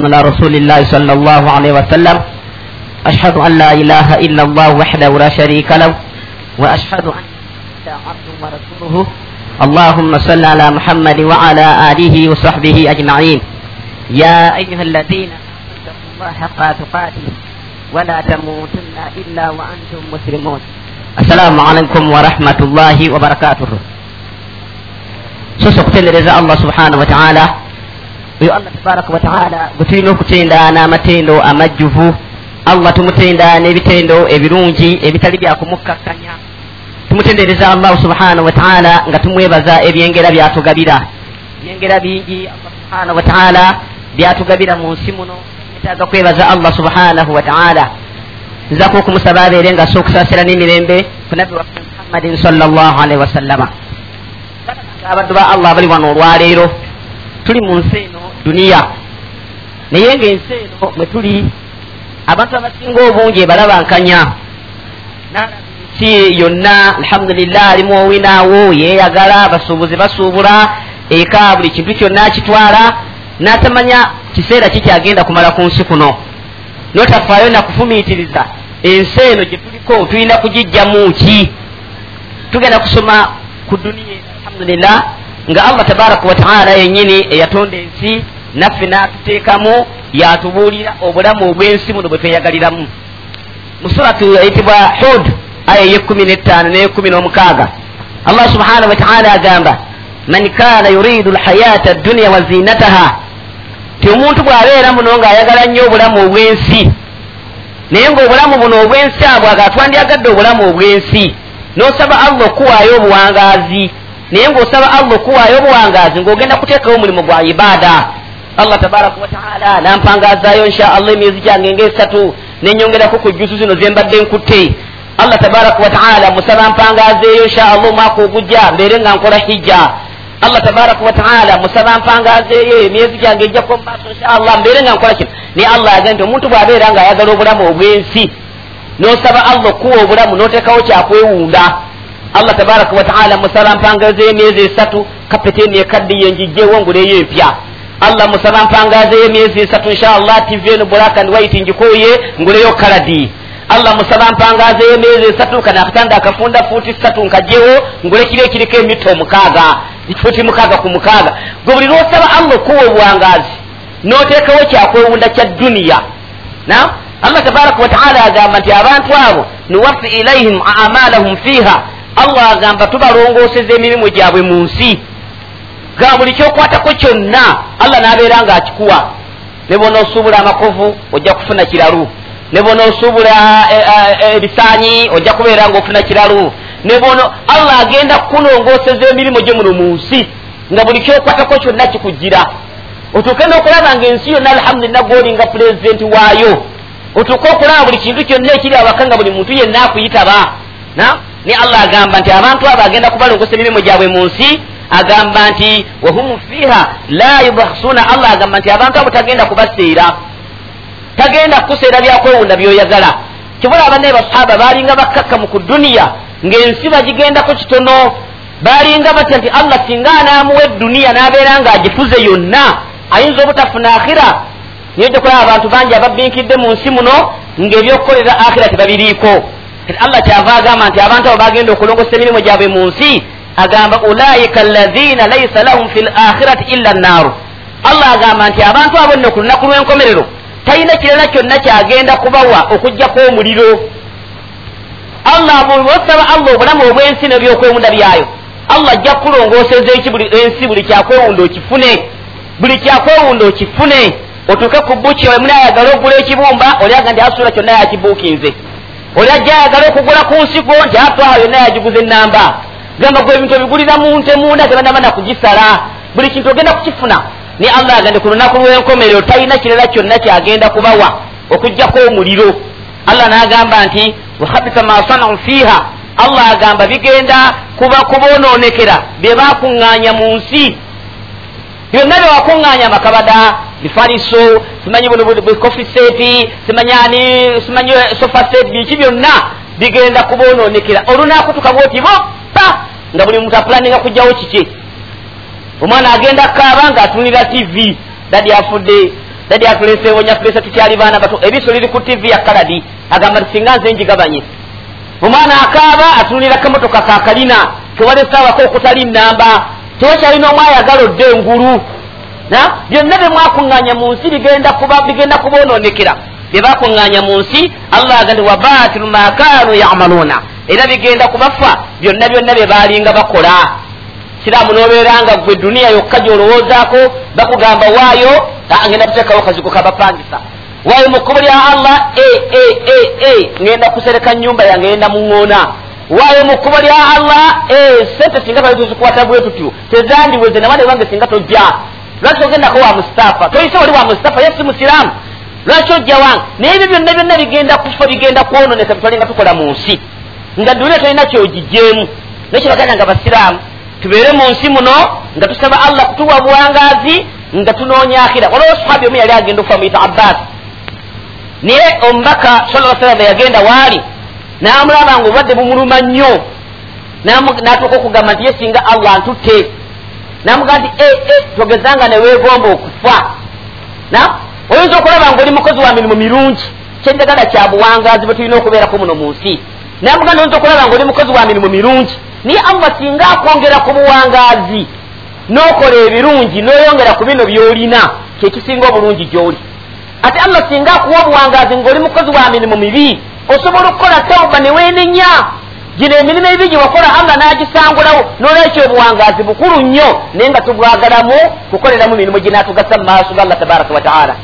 على رسول الله صلى الله عليه وسلم أشهد أن لا إله إلا الله وحده لا شريك له وأشهد أن عبده ورسوله اللهم صل على محمد وعلى آله وصحبه أجمعين يا أيها الذين اتقوا الله حق تقاته ولا تموتن إلا وأنتم مسلمون السلام عليكم ورحمة الله وبركاته سسق تلرز الله سبحانه وتعالى oyo allah tabaraka wataala gwe tulina okutenda n'amatendo amajjuvu. Allah tumutenda n'ebitendo ebirungi ebitali byakumukkakkanya tumutendereza allahu subhanahu wataala nga tumwebaza ebyengera byatugabira. Ebyengera bingi allah subhanahu wataala byatugabira mu nsi muno. Etaaga kwebaza allah subhanahu wataala nzako okumusaba abeere nga sokusasira n'emirembe ku nabbi waffe muhammadin salllah alaihi wasallama abaddu ba allah bali wano olwaleero. Tuli mu nsi eno duniya naye ngaensi eno mwe tuli abantu abasinga obungi ebalabankanya nsi yonna alhamdulillah alimu owinaawo yeeyagala basuubuzi basuubula eka buli kintu kyonna kitwala n'atamanya kiseera kikyagenda kumala ku nsi kuno. Notafaayo nakufumiitiriza ensi eno gye tuliko tulina kugijjamu ki? Tugenda kusoma ku duniya alhamdulillah nga allah tabaraka wataala yenyini eyatonda ensi naffe n'atuteekamu yatubuulira obulamu obw'ensi muno bwe tweyagaliramu. Mu suratu eyitibwa hud aya eyekumi n'ettaano n'eyekumi n'omukaaga. Allah subhanahu wataala agamba man kana yuridu lhayata dduniya wa zinataha ti omuntu bw'abeera muno ng'ayagala nnyo obulamu obw'ensi naye ng'obulamu buno obw'ensi abwo agatwandyagadde obulamu obw'ensi n'osaba allah okuwaayo obuwangaazi naye ng'osaba allah okuwaayo obuwangaazi ng'ogenda kuteekawo omulimu gwa ibaada allah tabaraka wataala nampangazaayo insha allah emyezi gyange ngaesatu nenyongerako ku jjusu zino zembadde nkutte. Allah tabaraka wataala musaba mpangazeeyo insha allah omwaka ogujja mbeere nga nkola hijja. Allah tabaraka wataala musaba mpangazeeyo emyezi gyange ejjako mumaaso insha allah mbeere nga nkola kino. Naye allah agambye nti omuntu bw'abeera nga ayagala obulamu obw'ensi n'osaba allah okuwa obulamu n'oteekawo kyakwewunda. Allah tabaraka wataala musaba mpangazeeyo emyezi esatu kapeteni ekaddiyo njijjeewo nguleyo empya allah musaba mpangazeeyo emyezi esatu inshallah tv eno black and white njikoye nguleyo kaladi. Allah musaba mpangazeeyo emyezi esatu kana akatanda akafunda fuuti satu nkajjewo ngule kiri ekiriko emita omukaaga fuuti mukaaga ku mukaaga gwe buli lwosaba allah okuwa obwangazi n'oteekawo kyakwewunda kya duniya na? Allah tabaraka wataala agamba nti abantu abo nuwafi ilaihim amalahum fiiha. Allah agamba tubalongooseza emirimu gyabwe mu nsi ga buli kyokwatako kyonna allah n'abeera ng'akikuwa. Ne bona osuubula amakovu ojja kufuna kiralu. Ne bona osuubula ebisaanyi ojja kubeera ng'ofuna kiralu. Ne bona allah agenda kukunongooseza emirimu gye muno mu nsi nga buli kyokwatako kyonna kikujjira. Otuuke n'okulaba ngaensi yonna alhamdulillah gwolinga pulezidenti waayo. Otuuke okulaba buli kintu kyonna ekiri awaka nga buli muntu yenna akuyitaba. Ni allah agamba nti abantu abo agenda kubalongosa emirimu gyabwe mu nsi agamba nti wahum fiha la yubahsuna allah agamba nti abantu abo tagenda kubaseera tagenda kukuseera byakwewunda byoyagala. Kibula abannaye basahaba balinga bakkakkamu ku duniya ng'ensi bagigendako kitono balinga batya nti allah singa anaamuwa eduniya n'abeera ng'agifuze yonna ayinza obutafuna akhira niyo gyokulaba abantu bangi ababinkidde mu nsi muno ng'ebyokukolera akhira tebabiriiko. Allah kyava agamba nti abantu abo bagenda okulongosa emirimu gyabwe mu nsi agamba ulaika alazina laisa lahum fi lakhirati illa nnaaru allah agamba nti abantu abo nno ku lunaku lw'enkomerero talina kirala kyonna kyagenda kubawa okugjako omuliro allah osaba allah obulamu obw'ensi nebyokwewunda byayo allah ajja kukulongooseza ensi buli kyakwewunda okifune buli kyakwewunda okifune. Otuuke ku buki muni ayagala okugula ekibumba olyaga nti asula kyonna yakibuukinze. Oli ajja ayagala okugula ku nsigo nti atwaha yonna yagiguza enamba gamba gwe ebintu ebigulira munte munda tebanamana kugisala. Buli kintu ogenda kukifuna ni allah agende ku lunaku lw'enkomerero talina kirala kyonna kyagenda kubawa okugjako omuliro allah n'agamba nti wahabisa ma sanau fiiha. Allah agamba bigenda kuba kuboononekera bye bakuŋŋaanya mu nsi. Byonna bye wakuŋŋaanya amakabada bifaliso simanyi kofi seeti simanyani simanyi sofa seeti biki byonna bigenda kuboononekera olunakutuka bwoti boppa nga buli muntu apulaninga kugjawo kiki? Omwana agenda kaaba ngaatunira tv dadi afudde dadi atuleseewo nyatulese tukyali baana bato. Ebiso liri ku tivi ya kaladi. Agamba ti singa nze njigabanye. Omwana akaaba atunulira kamotoka kakalina kewalesaawako okutali namba tewakyalina omu ayagala odde engulu. Byonna byemwakuŋŋanya mu nsi bigenda kuboononekera byebakuŋŋanya mu nsi allah aga nti wabatilu ma kanu yamaluuna era bigenda kubafa byonna byonna bye balinga bakola. Siraamu nobeera nga gwe duniya yokka gyolowoozaako bakugamba waayo ngenda kuteekawo kazigo kabapangisa waayo mu kkubo lya allah e, e, e, ngenda kusereka nyumba yange ngenda muŋoona waayo mu kkubo lya allah sente singa twali tuzikwata bwe tutyo tezandiweze nawane wange singa tojja. Lwaki ogendako wa mustapha toyise wali wa mustapha ye si musiraamu lwaki ojja wange naye ebyo byonna byonna bigenda kufa bigenda kwononeka bitwalinga tukola mu nsi nga duniya tolina kyogijjeemu nekyebaganda nga basiraamu tubeere mu nsi muno nga tusaba allah kutuwa buwangaazi nga tunoonya akira. Waliwo sahabi omu yali agenda okufa muyita abbas naye omubaka sala salama yagenda waali namulaba nga obulwadde bumuluma nnyo. Natuuka okugamba nti ye singa allah ntutte namugamba nti e e togezanga neweegomba okufa. Oyinza okulaba nga oli mukozi wa mirimu mirungi. Kyenjagala kya buwangaazi bwe tulina okubeerako muno mu nsi namugamba oyinza okulaba nga oli mukozi wa mirimu mirungi. Naye allah singa akwongera ku buwangaazi n'okola ebirungi n'oyongera ku bino by'olina kyekisinga obulungi gy'oli. Ate allah singa akuwa obuwangaazi ng'oli mukozi wa mirimu mibi osobola okukola tawuba neweenenya gino emirimu ebibi gye wakola allah n'agisangulawo n'olwekyo obuwangaazi bukulu nnyo naye nga tubwagalamu kukoleramu mirimu ginaatugasa mu maaso ga allah tabaraka wataala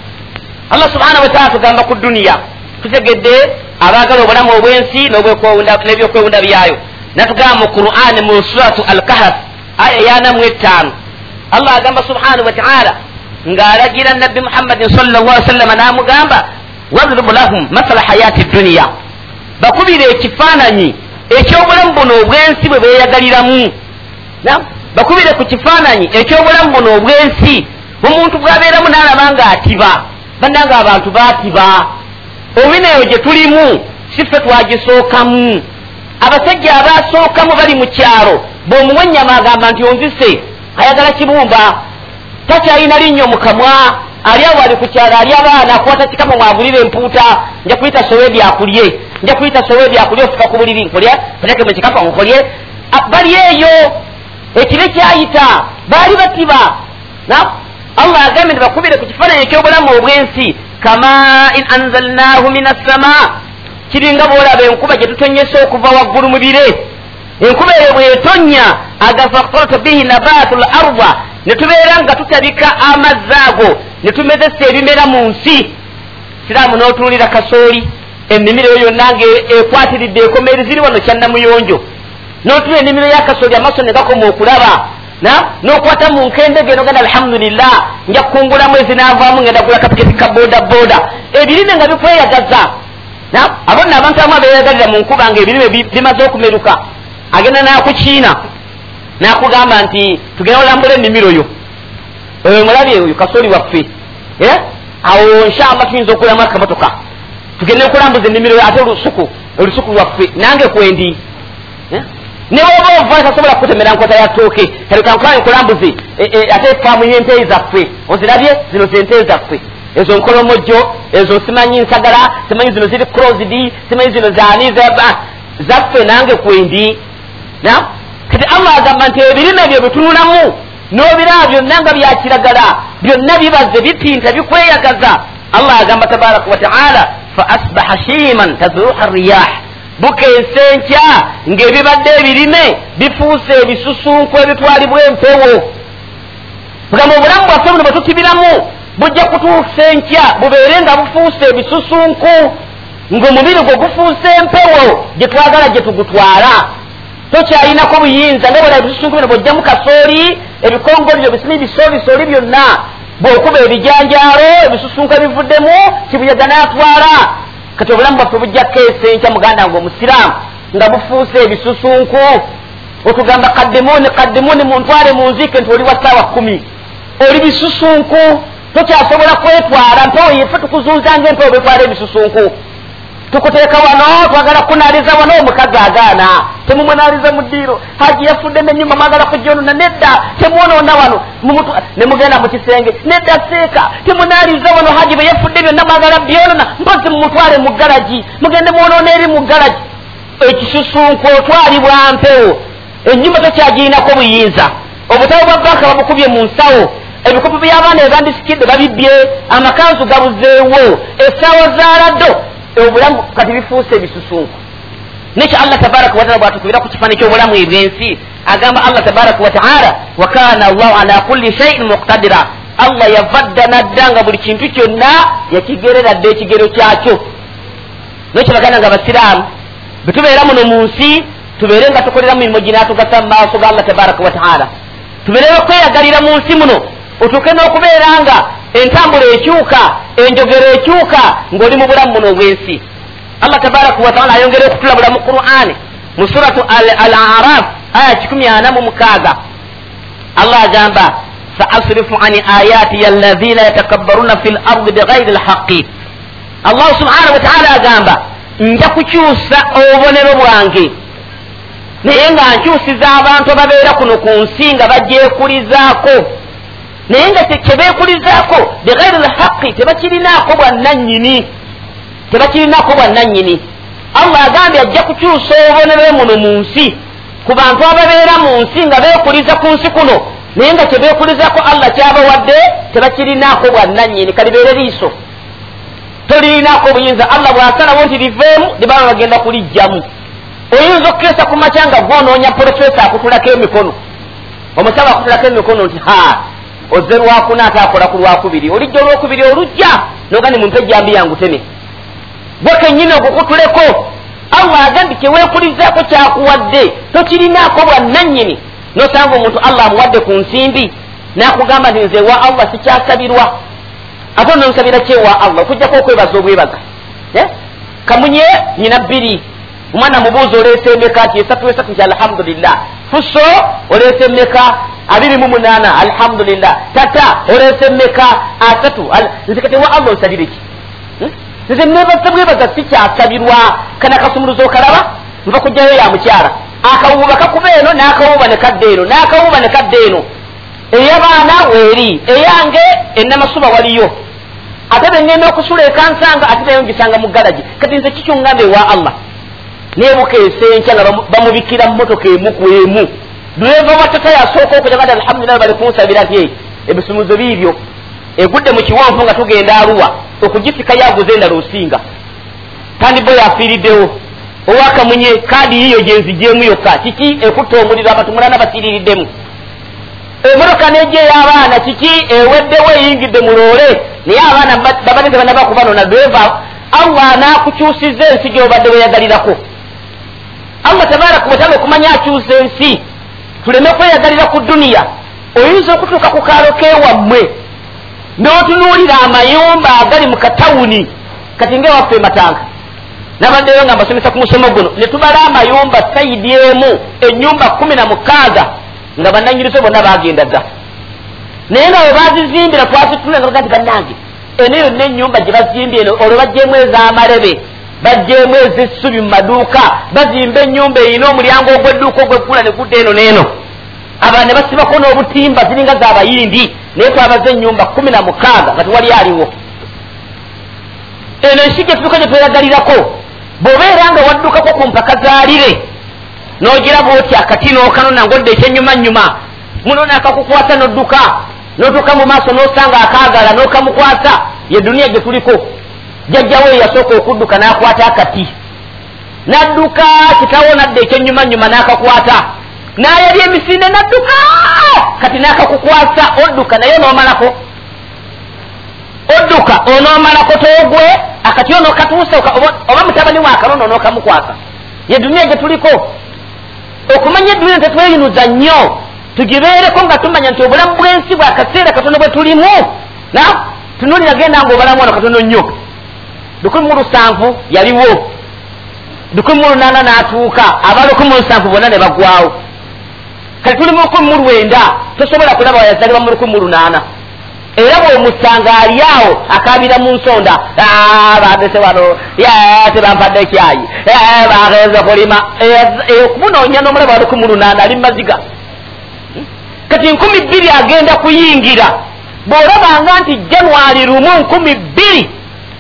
allah subhanahu wataala tugamba ku duniya tutegedde abaagala obulamu obw'ensi n'ebyokwewunda byayo. Natugamba mu qur'ani mu suratu al kahaf aya yanamu ettaano. Allah agamba subhanahu wataala ng'alagira nabbi muhammadin salllah sallama n'amugamba wadribu lahum masala hayati duniya bakubire ekifaananyi ekyobulamu buno obwensi bwe beeyagaliramu. Bakubire ku kifaananyi ekyobulamu buno obwensi omuntu bwabeeramu n'alaba nga atiba bannanga abantu baatiba obinaeyo gye tulimu si ffe twagisookamu. Abasajja abasookamu bali mu kyalo bw'omuwa ennyama agamba nti onzise. Ayagala kibumba takyalina linnyo mukamwa ali awo ali ku kyalo ali abaana akwata kikama mwagulire empuuta nja kuyita sowedi akulye nja kuyita sowedi akulye ofuka ku buliri nkolye kulekeme kikafa nkolye. Bali eyo ekibe kyayita baali batiba. Allah agambye nti bakubire ku kifaananyi ekyobulamu obwensi kama in anzalnahu min assama kiringa bwolaba enkuba gyetutonyesa okuva waggulu mu bire. Enkuba eyo bwetonnya agafakhtarata bihi nabatu l arda. Ne tubeera nga tutabika amazzi ago ne tumezesa ebimera mu nsi. Siraamu n'otuulira kasooli ennimiro eyo yonna nga ekwatiridde ekomeeri ziri wano kyannamuyonjo n'otula ennimiro ya kasooli amaaso ne gakoma okulaba. N'okwata mu nkendege nogenda alhamdulillah nja kukungulamu ezinaavaamu ngenda kula kapiketi ka boda ebirime nga bikweyagaza abonna abantu abamu abeyagalira mu nkuba nga ebirime bimaze okumeruka agenda nakukiina nakugamba nti tugenda olambula ennimiro yo. Mulabye oyo kasooli waffe. Awo nshallah tuyinza okulamu akamotoka tugende okulambuza ennimiro yo ate olusuku olusuku lwaffe. Nange kwendi newoba ova tasobola kukutemera nkota ya tooke kalekankula nkulambuze ate faamu yenteyi zaffe ozirabye zino zenteyi zaffe. Ezo nkolomojjo ezo simanyi nsagala simanyi zino ziri crosd simanyi zino zani zaffe nange kwendi kati allah agamba nti ebirime ebyo bitunulamu n'obiraba byonna nga byakiragala byonna bibaze bipinta bikweyagaza. Allah agamba tabaraka wataala fa asbaha shiman tazuruha riyah bukeesa enkya ng'ebibadde ebirime bifuuse ebisusunku ebitwalibwa empewo. Bugamba obulamu bwaffe buno bwe tukibiramu bujja kutuusa enkya bubeere nga bufuuse ebisusunku ng'omubiri gwe gufuuse empewo gye twagala gye tugutwala. Tokyalinako buyinza nga bwera ebisusunku bino bwojjamu kasooli ebikongoliro bisimi bisoolisooli byonna bw'okuba ebijanjaalo ebisusunku ebivuddemu kibuyaga n'atwala kati obulamu bwaffe bujja keesa enkya muganda nga omusiraamu nga bufuuse ebisusunku. Otugamba kaddimuni kaddimuni muntwale munziike nti oli wa ssaawa kumi oli bisusunku tokyasobola kwetwala mpewo yefe tukuzuuza nga empewo betwala ebisusunku tukuteeka wano twagala kunaaliza wano omukazi agaana. Temumwenaaliza mu ddiiro. Haji yafudde nenyumba mwagala kujjonona nedda temwonoona wano. Nemugenda mu kisenge. Nedaseeka temunaliza wano. Haji bwe yefudde byonna mwagala byonona mpozi mumutwale mu galagi mugende mwonoona eri mu galagi ekisusunku otwalibwa mpewo enyumba tokyagirinako buyinza obutabo bwa banka babukubye mu nsawo. Ebikopo byabaana ebandisikidde babibye amakanzu gabuzeewo. Essaawa zaladdo obulamu kati bifuuse ebisusunku nekyo allah tabaraka wataala bwatukubira ku kifaani kyobulamu ebyensi agamba allah tabaraka wataala wakana allahu ala kulli shaiin muktadira allah yavadda nadda nga buli kintu kyonna yakigereradde ekigero kyakyo. Nekyo baganda nga basiraamu betubeera muno mu nsi tubeere nga tukolera mu mirimu ginatugasa mu maaso ga allah tabaraka wataala tubeere okweyagalira mu nsi muno otuuke n'okubeera nga entambula ekyuka enjogero ekyuka ng'oli mu bulamu muno obwensi. Allah tabaraka wataala ayongere okutulabula mu qur'ani mu suratu al araf aya kikumi ana mu mukaaga. Allah agamba saasrifu an ayati alazina yatakabbaruna fi lardi bighairi lhaqi allahu subhanahu wataala agamba nja kukyusa obubonero bwange naye nga nkyusiza abantu ababeera kuno ku nsi nga bagyekulizaako naye nga kyebeekulizaako bighairi lhaqi tebakirinaako bwannanyini tebakirinako bwannanyini allah agambye ajja kukyusa obubonere muno mu nsi ku bantu ababeera mu nsi nga beekuliza ku nsi kuno. Naye nga kyebeekulizako allah kyabawadde tebakirinaako bwannanyini kalibeere liiso. Tolirinako obuyinza allah bwasalawo nti liveemu libaba bagenda kulijjamu oyinza okukeesa ku makya nga gwonoonya profesa akutulako emikono. Omusawo akutulako emikono nti ha oze lwakuna ate akola ku lwakubiri. Olijja olwokubiri olujja noga ni mumpe ejambi yanguteme gwe kenyini okukutuleko allah agambye kyeweekulizaako kyakuwadde tokirinaako bwannanyini nosanga omuntu allah amuwadde ku nsimbi nakugamba nti nze wa allah sikyasabirwa. Ate nomusabira kyewa allah? Okujjako okwebaza obwebaga. Eh? kamunye nyina bbiri. Omwana mubuuzi oleesa emeka ti esatu esatu nti alhamdulillah. Fuso oleesa emeka abiri mu munaana alhamdulillah. Tata oleesa emeka asatu nze kati wa allah onsabire ki hmm? nze nebaza bwebaza sikyasabirwa kana kasumuluzo okalaba nva kujjayo ya mukyala akawuuba kakuba eno n'akawuuba ne kadda eno n'akawuuba ne kadda eno eyabaana weeri eyange enamasuba waliyo. Ate bengenda okusula ekansanga ate nayo ngisanga mu galagi kati nze kikyongambe ewa allah. Nebuka esenkya nga bamubikira mu motoka emu ku emu dueva watata yasooka okujagati alhamdulilah bali kunsabira ti ebisumuzo biibyo egudde mu kiwonvu nga tugenda aluwa okugifikayo aguze endala osinga. Tandibo yafiiriddewo owakamunye kaadi yiyo gyenzijemu yokka kiki ekutta omuliro abantu mulana basiiririddemu emotoka nejja ey'abaana kiki eweddewo eyingidde muloole naye abaana babadde tebanabakubano deva allah anakukyusiza ensi gyobadde weyagalirako. Allah tabaraka wataala okumanya akyusa ensi tuleme kweyagalira ku duniya oyinza okutuuka ku kaalo kewammwe n'otunuulira amayumba agali mu katawuni kati ngaewaffe ematanga. Nabaddeyo nga mbasomesa ku musomo guno ne tubala amayumba sayidi emu enyumba kumi na mukaaga nga bananyirizo bonna bagenda dda naye nga we bazizimbira twazitulanga nti bannange eno yonna enyumba gye bazimbye eno olwo bajjemu ez'amalebe bajjemu ez'essubi mu maduuka bazimba enyumba erina omulyango ogw'edduuka ogweggula ne gudda eno n'eno aba ne basibako n'obutimba ziringa z'abayindi naye twabaza enyumba kumi na mukaaga nga tewali aliwo. Eno ensi gye tuduka gye tweyagalirako bw'obeera nga waddukako ku mpaka zaalire n'ogiraba oti akati n'okanona ngodde ekyenyuma nyuma muno naakakukwata n'odduka n'otuuka mu maaso n'osanga akaagala n'okamukwata ye duniya gye tuliko. Jajjawo eyasooka okudduka n'akwata akati. N'adduka kitawo nadda ekyenyuma nyuma n'akakwata n'ayali emisinde n'adduka kati n'akakukwasa odduka naye n'omalako odduka onoomalako toogwe. Akati onookatuusa oba mutabani waakanono onookamukwasa ye duniya gye tuliko. Okumanya eduniya tetweyinuza nnyo tugibeereko nga tumanya nti obulamu bw'ensi bwa kaseera katono bwe tulimu. Na? Tunulira genda nga obalamu wano katono nnyo. Lukumi mu lusanvu yaliwo. Lukumi mu lunaana n'atuuka. Aba lukumi mu lusanvu bonna ne bagwawo kati tuli mu lukumi mu lwenda tosobola kulaba wayazalibwa mu lukumi mu lunaana era bwomusanga ali awo akabira mu nsonda bandese wano tebampadde ekyayi bagenze kulima. Okumunoonya n'omulaba wa lukumi mu lunaana ali mumaziga kati nkumi bbiri agenda kuyingira. Bw'olabanga nti januari lumu nkumi bbiri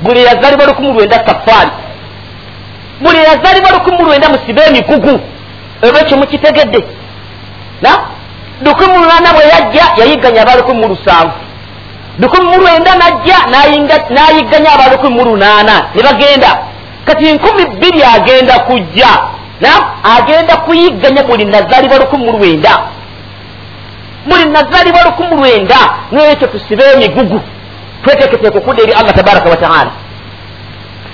buli yazalibwa lukumi lwenda safaari buli yazalibwa lukumi lwenda musibe emikugu oba ekyo mukitegedde lukumi lwana bwe yajja yayigganya aba lukumi mu lusanvu. Lukumi mu lwenda najja nayigganya aba lukumi mu lunaana. Ne bagenda kati nkumi bbiri agenda kujja. Agenda kuyigganya buli nazalibwa lukumi mu lwenda. Buli nazalibwa lukumi lwenda. Nekyo tusibe emigugu. Tweteketeeka okudda eri allah tabaraka wataala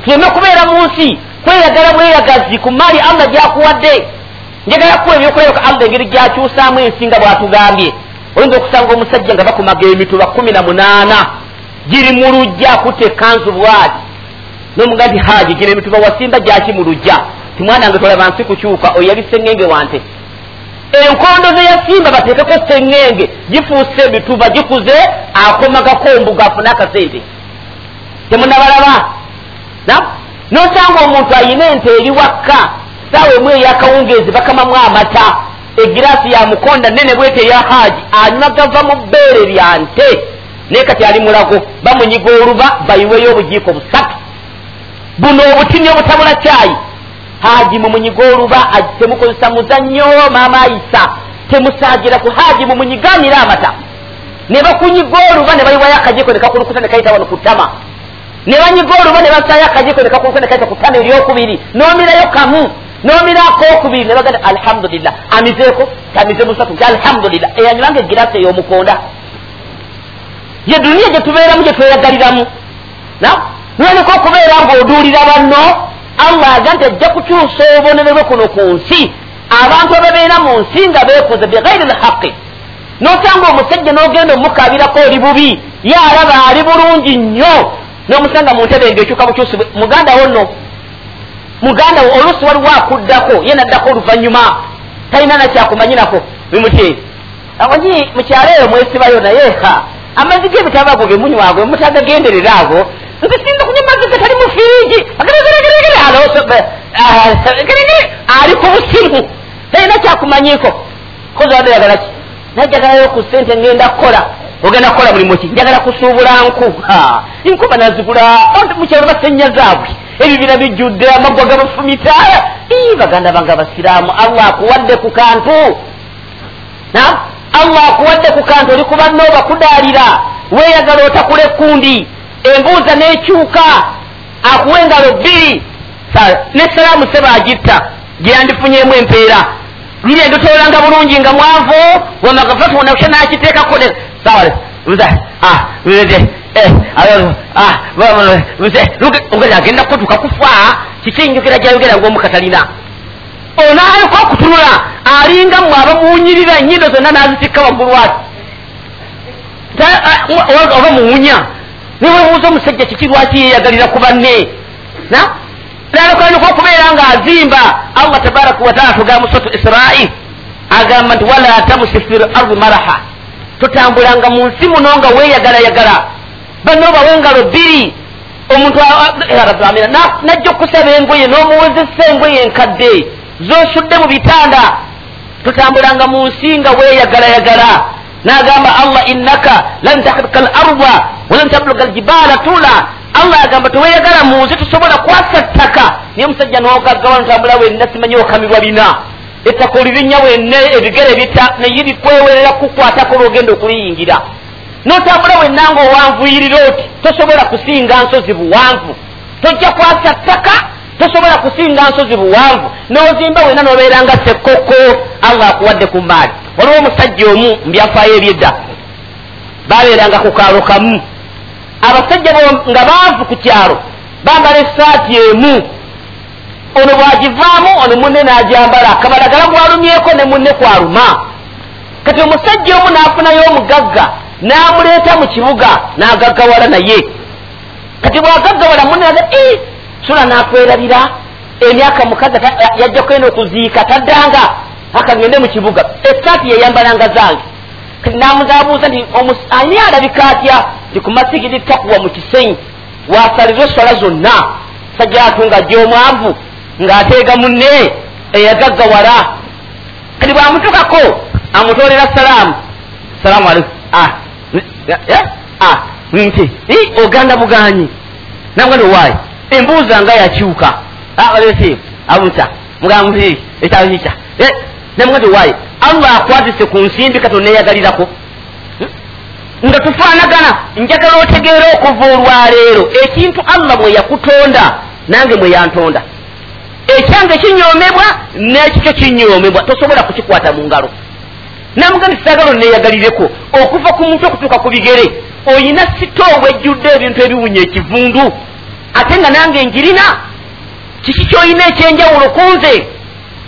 tuleme okubeera mu nsi kweyagala bweyagazi ku maali allah gyakuwadde njagala kuwa ebyokulabaka allah engeri gyakyusaamu ensi nga bwatugambye. Oyinza okusanga omusajja nga bakumaga emituba kumi na munaana giri mu lujja akutte ekanzu bwati. Nomuga nti haji gino emituba wasimba gyaki mu lujja? Timwana nge tolaba nsi kukyuka oyo yali sengenge wante. Enkondo ze yasimba bateekeko sengenge gifuuse emituba gikuze akomagako ombuga afune akasente temunabalaba nosanga omuntu ayina ente eri wakka saawa emu eyakawungeezi bakamamu amata. Egirasi ya mukonda nene bwete eya haji. Anywa gava mu bbeere lya nte. Naye kati ali mulago bamunyiga oluba bayiweyo obujiiko busatu. Buno obutini obutabula kyayi. Haji mumunyiga oluba temukozesa muzannyo maama ayisa temusaagira ku haji mumunyiganira amata. Ne bakunyiga oluba ne bayiwayo akajiiko nekakulukuta nekayita wano ku ttama. Ne banyiga oluba ne basayo akajiiko nekakulukuta nekayita ku ttama eryokubiri. Nomirayo kamu nomirako okubiri ne baganda alhamdulillah. Amizeeko tamize musatu nti alhamdulillah. Eyanywanga egirasi ey'omukonda ye duniya gye tubeeramu gye tweyagaliramu noleka okubeera ng'oduulira banno. Allah aga nti ajja kukyusa obubonere bwe kuno ku nsi. Abantu ababeera mu nsi nga beekuze bighairi lhaqi. Nosanga omusajja n'ogenda omukabirako oli bubi. Ye alaba ali bulungi nnyo. N'omusanga mu ntebe ngaekyuka bukyusibwe muganda wo nno muganda wo oluusi waliwo akuddako ye naddako oluvanyuma talina nakyakumanyirako bimuti amanyi mukyalo eyo mwesibayo naye ha amazzi g'ebitabo ago gemunywagwe mutagagenderera ago nze sinza kunywa mazzi gatali mu firiji ali ku busimu talina kyakumanyiko. Kozawaddeyagalaki najagalayo ku sente ngenda kukola ogenda kukola mulimu ki njagala kusuubula nku. Nkuba nazigula mukyalo basenya zaabwe. Ebibira bijjudde amaggwa gabafumita baganda bange abasiraamu allah akuwadde ku kantu. Allah akuwadde ku kantu oli kubanna obakudaalira weeyagala otakula ekkundi embuuza n'ekyuka akuwa engalo bbiri. Nesalaamu sebagitta gyeyandifunyemu empeera. Luli enditoolanga bulungi nga mwanvu wamagafatu onakya nakiteekako omukazi agenda kutuka kufa kikinjukira gyayogera ngaomukatalina onaaliko okutunula alinga mwe abamuwunyirira enyindo zonna nazitikka waggulu ati oba muwunya niwebuuza omusajja kiki lwaki yeyagalira ku banne lalekaliko okubeera nga azimba allah tabaraka wataala tugamba sotu israil agamba nti wala tamusi fi lardi maraha totambulanga mu nsi muno nga weeyagalayagala banno bawengalo bbiri omuntu najja okusaba engoye n'omuwezesa engoye enkadde zosudde mu bitanda. Totambulanga mu nsi nga weeyagalayagala n'agamba allah innaka lan tahrika al arda walan tabluga aljibaala tula allah agamba teweeyagala mu nsi tosobola kwasa ttaka naye omusajja n'ogaggawa notambula wenna simanyi okamirwa bina ettaka olirinnya wenne ebigere bita naye bikwewerera kukwatako lwogenda okuliyingira notambula wenna nga owanvuyirira oti tosobola kusinga nsozi buwanvu. Tojja kwasa ttaka tosobola kusinga nsozi buwanvu. Nozimba wenna nobeera nga sekoko allah akuwadde ku mbaali waliwo omusajja omu mbyafaayo ebyedda babeeranga ku kaalo kamu. Abasajja nga baavu ku kyalo bambala esaati emu ono bwagivaamu ono munne n'ajambala. Kabalagala gwalumyeko ne munne kwaluma. Kati omusajja omu n'afunayo omugagga n'amuleeta mu kibuga n'agaggawala naye. Kati bwagaggawala munne aga sula n'akwerabira. Emyaka mukaga yajja kwena okuziika taddanga. Akagende mu kibuga. Esaati yeyambalanga zange. Kati namuzabuuza nti ani alabika atya? Nti ku masigiri takuwa mu kisenyi. Wasalirwe eswala zonna. Sajja atunga gyomwavu ng'ateega munne eyagaggawala kati bwamutukako amutolera salaamu. Salamu aleikum ah, ah, nti oganda buganyi namuganda owaayi embuuza nga yakyuka. Alese abusa mugambi ekyalo kikya. Namuganda owaayi allah akwatise ku nsimbi katoneyagalirako nga tufaanagana njagala otegeera okuva olwaleero ekintu allah bwe yakutonda nange mwe yantonda ekyange kinyomebwa nekikyo kinyomebwa tosobola kukikwata mu ngalo. Namugandi saagala oneyagalireko okuva ku muntu okutuuka ku bigere oyina sitoobu ejjudde ebintu ebiwunya ekivundu. Ate nga nange njirina kiki kyoyina ekyenjawulo kunze?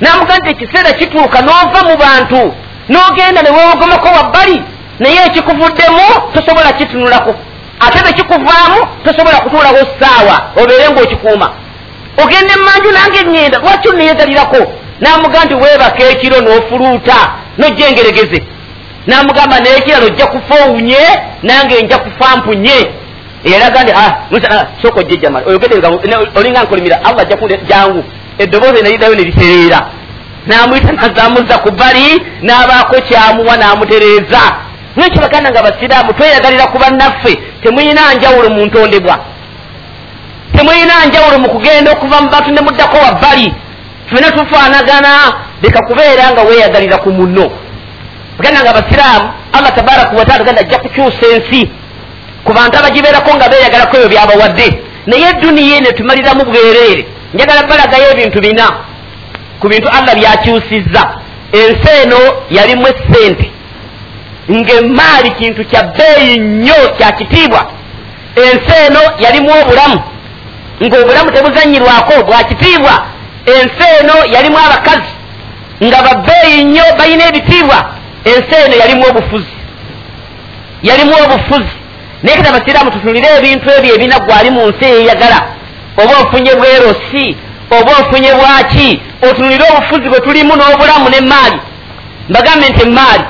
Namugandi ekiseera kituuka n'ova mu bantu n'ogenda newewogomako wabbali naye ekikuvuddemu tosobola kitunulako. Ate bekikuvaamu tosobola kutuulawo saawa obeere ngaokikuuma ogenda emanju nange eŋŋenda lwaki oneyegalirako namuga nti weebaka ekiro n'ofuluuta nojjengeregeze namugamba nekirala ojja kufa owunye nange nja kufa mpunye. Eraga nti ah, ah, soka ojje jamala olinga nkolimira allah ajja jangu eddoboozi nalidayo neritereera namwita nazamuza ku bali n'abaako kyamuwa n'amutereeza. Nekyo baganda nga basiraamu tweyagalira ku bannaffe temuyina njawulo mu ntondebwa temuyina njawulo mu kugenda okuva mu bantu ne muddako wabbali fena tufaanagana leka kubeera nga weeyagalira ku muno baganda nga basiraamu allah tabaraka wataala ganda ajja kukyusa ensi ku bantu abagibeerako nga beeyagalako ebyo byabawadde. Naye duniya ene tumaliramu bwereere njagala balagayo ebintu bina. Ku bintu allah byakyusizza. Ensi eno yalimu essente. Ngaemaali kintu kya bbeeyi nnyo kya kitiibwa. Ensi eno yalimu obulamu ng'obulamu tebuzanyirwako bwa kitiibwa ensi eno yalimu abakazi. Nga babbeeyi nnyo balina ebitiibwa ensi eno yalimu obufuzi. Yalimu obufuzi. Naye kati abasiraamu tutunire ebintu ebyo ebinaggwali mu nsi eyeyagala oba ofunye bwerosi oba ofunye bwaki otunire obufuzi bwe tulimu n'obulamu n'emaali mbagambe nti emaali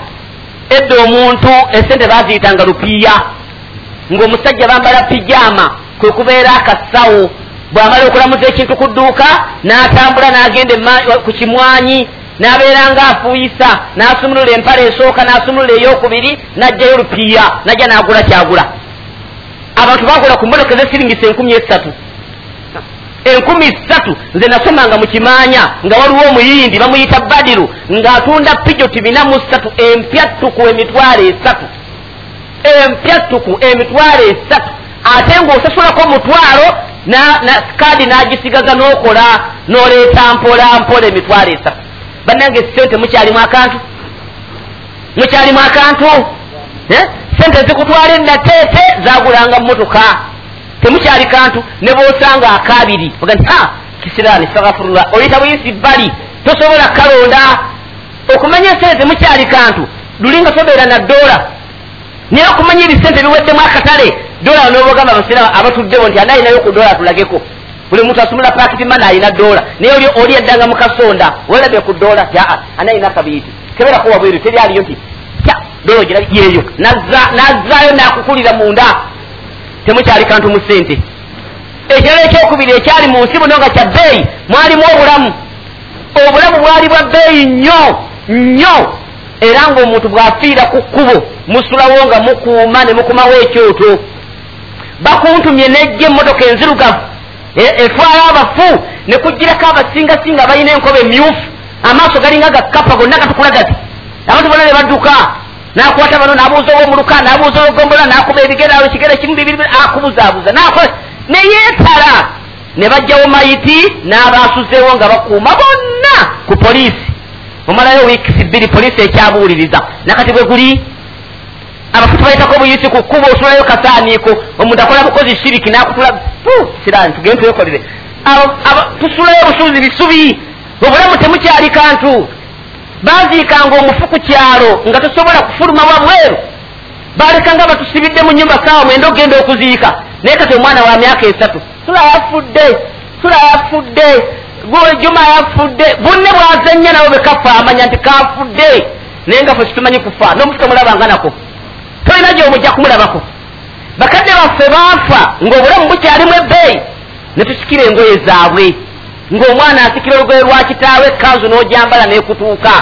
edda omuntu esente baziyitanga lupiiya. Ng'omusajja bambala pijaama kwe kubeera akasawo bw'amala okulamuza ekintu ku dduuka n'atambula n'agenda ku kimwanyi n'abeera nga afuuyisa n'asumulula empala esooka n'asumulula eyokubiri n'ajjayo lupiiya najja n'agula kyagula. Abantu bagula ku mmotoka ezesiringisa enkumi esatu enkumi ssatu nze nasomanga mu kimanya nga waliwo omuyindi bamuyita badiru ng'atunda pijoti bina mu ssatu empyattuku emitwalo esatu. Empyattuku emitwalo esatu ate ng'osasulako omutwalo kaadi n'agisigaza n'okola n'oleeta mpola mpola emitwalo esatu. Bannange sente mukyalimu akantu mukyalimu akantu eh? sente zikutwala enateete zagulanga mumotoka temukyali kantu ne bosanga akabiri kisirani stagfirullah oyita buyisi bali tosobola kalonda. Okumanya esente temukyali kantu lulinga tobeera na dola. Naye okumanya ebisente biweddemu akatale dola nobagamba abasiramu abatuddebo nti anaayinayo ku dola tulageko. Buli muntu asumula pakiti mana ayina dola. Naye oli eddanga mukasonda walabe ku dola aa anaayina akabiiti keberako wabweru teryaliyo nti tya dola ogira yeeyo. Nazzaayo nakukulira munda. Temukyali kantu mu sente ekirala ekyokubiri ekyali mu nsi buno nga kya bbeeyi mwalimu obulamu. Obulamu bwali bwa bbeeyi nnyo nnyo. Era ngaomuntu bw'afiira ku kkubo musulawo nga mukuuma ne mukumawo ekyoto bakuntumye nejja emmotoka enzirugavu. E, etwala abafu ne kugirako abasingasinga balina enkoba emyufu amaaso galinga gakkapa gonna gatukula gati. Abantu bona ne badduka nakwata bano nabuuza owomuluka nabuuza owogombola nakuba ebigere awo ekigere kimu bibiri akubuzaabuza nakola neyeetala ne bajjawo mayiti n'abasuzeewo nga bakuuma bonna ku poliisi. Omalayo wiikisi bbiri poliisi ekyabuwuliriza nakati bwe guli abafuti baletako obuyisi ku kkuba osulayo kasaaniiko omuntu akola bukozi shiriki nakutula sirani tugende twekolere tusulayo obusuuzi bisubi obulamu temukyali kantu. Baziikanga omufu ku kyalo nga tosobola kufuluma wabweru balekanga batusibidde mu nyumba saawa mwenda okgenda okuziika. Naye kati omwana wa myaka esatu sula yafudde sula yafudde juma yafudde bunne bwazenya nabo bekafa amanya nti kafudde. Naye nga fe situmanyi kufa nomufu tomulabanga nako tolina gyomujja kumulabako. Bakadde baffe baafa ngaobulamu bukyalimu ebbeeyi netusikira engoye zaabwe. Ng'omwana asikira olugoye lwa kitaawe ekanzu n'ojambala n'ekutuuka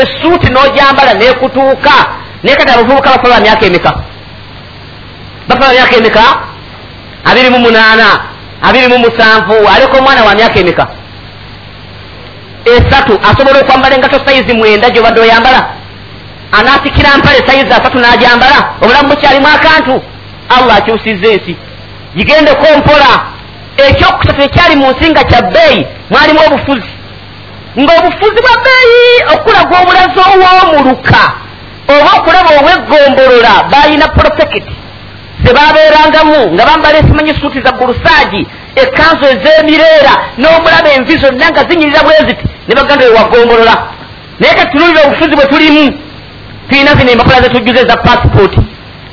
essuuti n'ojambala n'ekutuuka naye kati abavubuka bafa ba myaka emeka? Bafa ba myaka emeka? Abiri mu munaana abiri mu musanvu aliko omwana wa myaka emeka? Esatu asobola okwambala engato sayizi mwenda gyobadde oyambala anasikira mpale sayizi asatu n'ajambala obulamu bukyalimu akantu. Allah akyusiza ensi gigendeko mpola ekyokusatu ekyali mu nsi nga kya bbeeyi mwalimu obufuzi. Ng'obufuzi bwa bbeeyi okulaga obulazi ow'omuluka oba okulaba obwegombolola balina profekiti zebabeerangamu nga bambala esimanyi suuti za bulusaagi ekanzu ez'emireera n'omulaba envi zonna nga zinyirira bwe ziti ne baganda wewagombolola naye katunulira obufuzi bwe tulimu tulina zino empapula zetujjuza eza pasipooti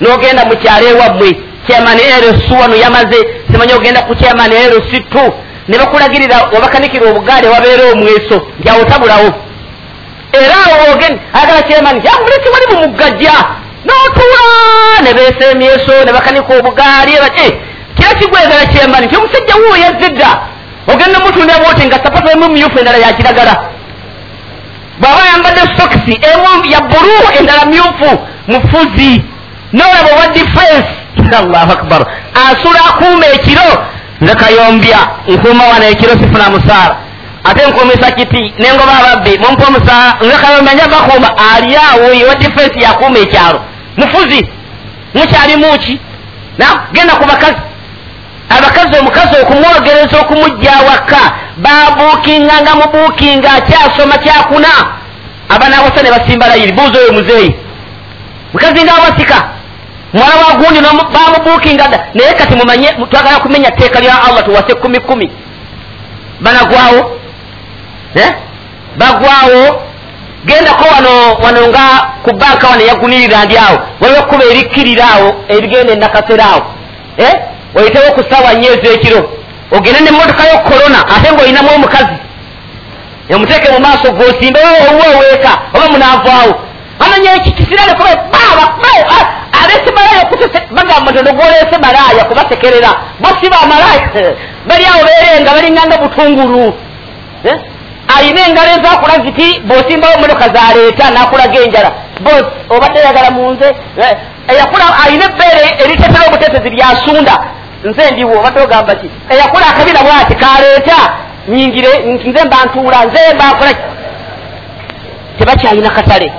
n'ogenda mu kyalo ewammwe chairman rc wano yamaze simanyi ogenda ku chairman rc t ne bakulagirira wabakanikira obugaali wabeera omweso nti awo tabulawo era awo ogenda agala chairman yamuleki wali mu muggajja. N'otuula ne beesa emyeso ne bakanika obugaali bati kira kigwegala chairman? Nti omusajja wuwo yazzidda ogenda mutunda bwoti nga sapatu emu myufu endala yakiragala bw'aba yambadde sokisi emu ya bulu endala myufu mufuzi. Nolaba owa defense. Allahu akbar. Asula akuuma ekiro nze kayombya nkuuma wano ekiro sifuna musaala. Ate nkuumisa kiti nengoba ababbi mumpa omusaala nze kayombya nja bakuuma. Ali awo ewa defense yakuuma ekyalo. Mufuzi mukyalimuki na genda ku bakazi abakazi omukazi okumwogereza okumujja awaka babuukinganga mubuukinga akyasoma kyakuna. Abanaawasa ne basimba layiri buuza oyo muzeeyi. Mukazi ngaawasika muwala wa gundi bamubuukinga dda. Naye kati mumanye twagala kumenya tteeka lya allah tuwase kumi kumi. Banagwawo eh? bagwawo gendako wano wano nga ku banka wano eyagunirira ndi awo. Waliwo ekkuba erikkirira awo erigenda enakasera awo. Eh? Oyitewo ku saawa nnyo ez'ekiro ogende nemmotoka yo korona ate ngaolinamu omukazi. Emuteeke mu maaso gwosimbe owuwe oweeka oba munaavaawo amanya ekikisirale kuba baba alese malaya kutese bagamba nti ogwolese malaya kubasekerera bosiba amalaya bali awo berenga balinganga butungulu. Eh? ayina engalo ezakulaga nti bwosimbawo emotoka zaleeta nakulaga enjala bos obadde yagala munze eyakula ayina ebbeere eritetera obutetezi lyasunda nze ndiwo obadde ogamba ki eyakula akabira bwati kaleeta nyingire nze mbantuula nze mbakola tebakyalina katale.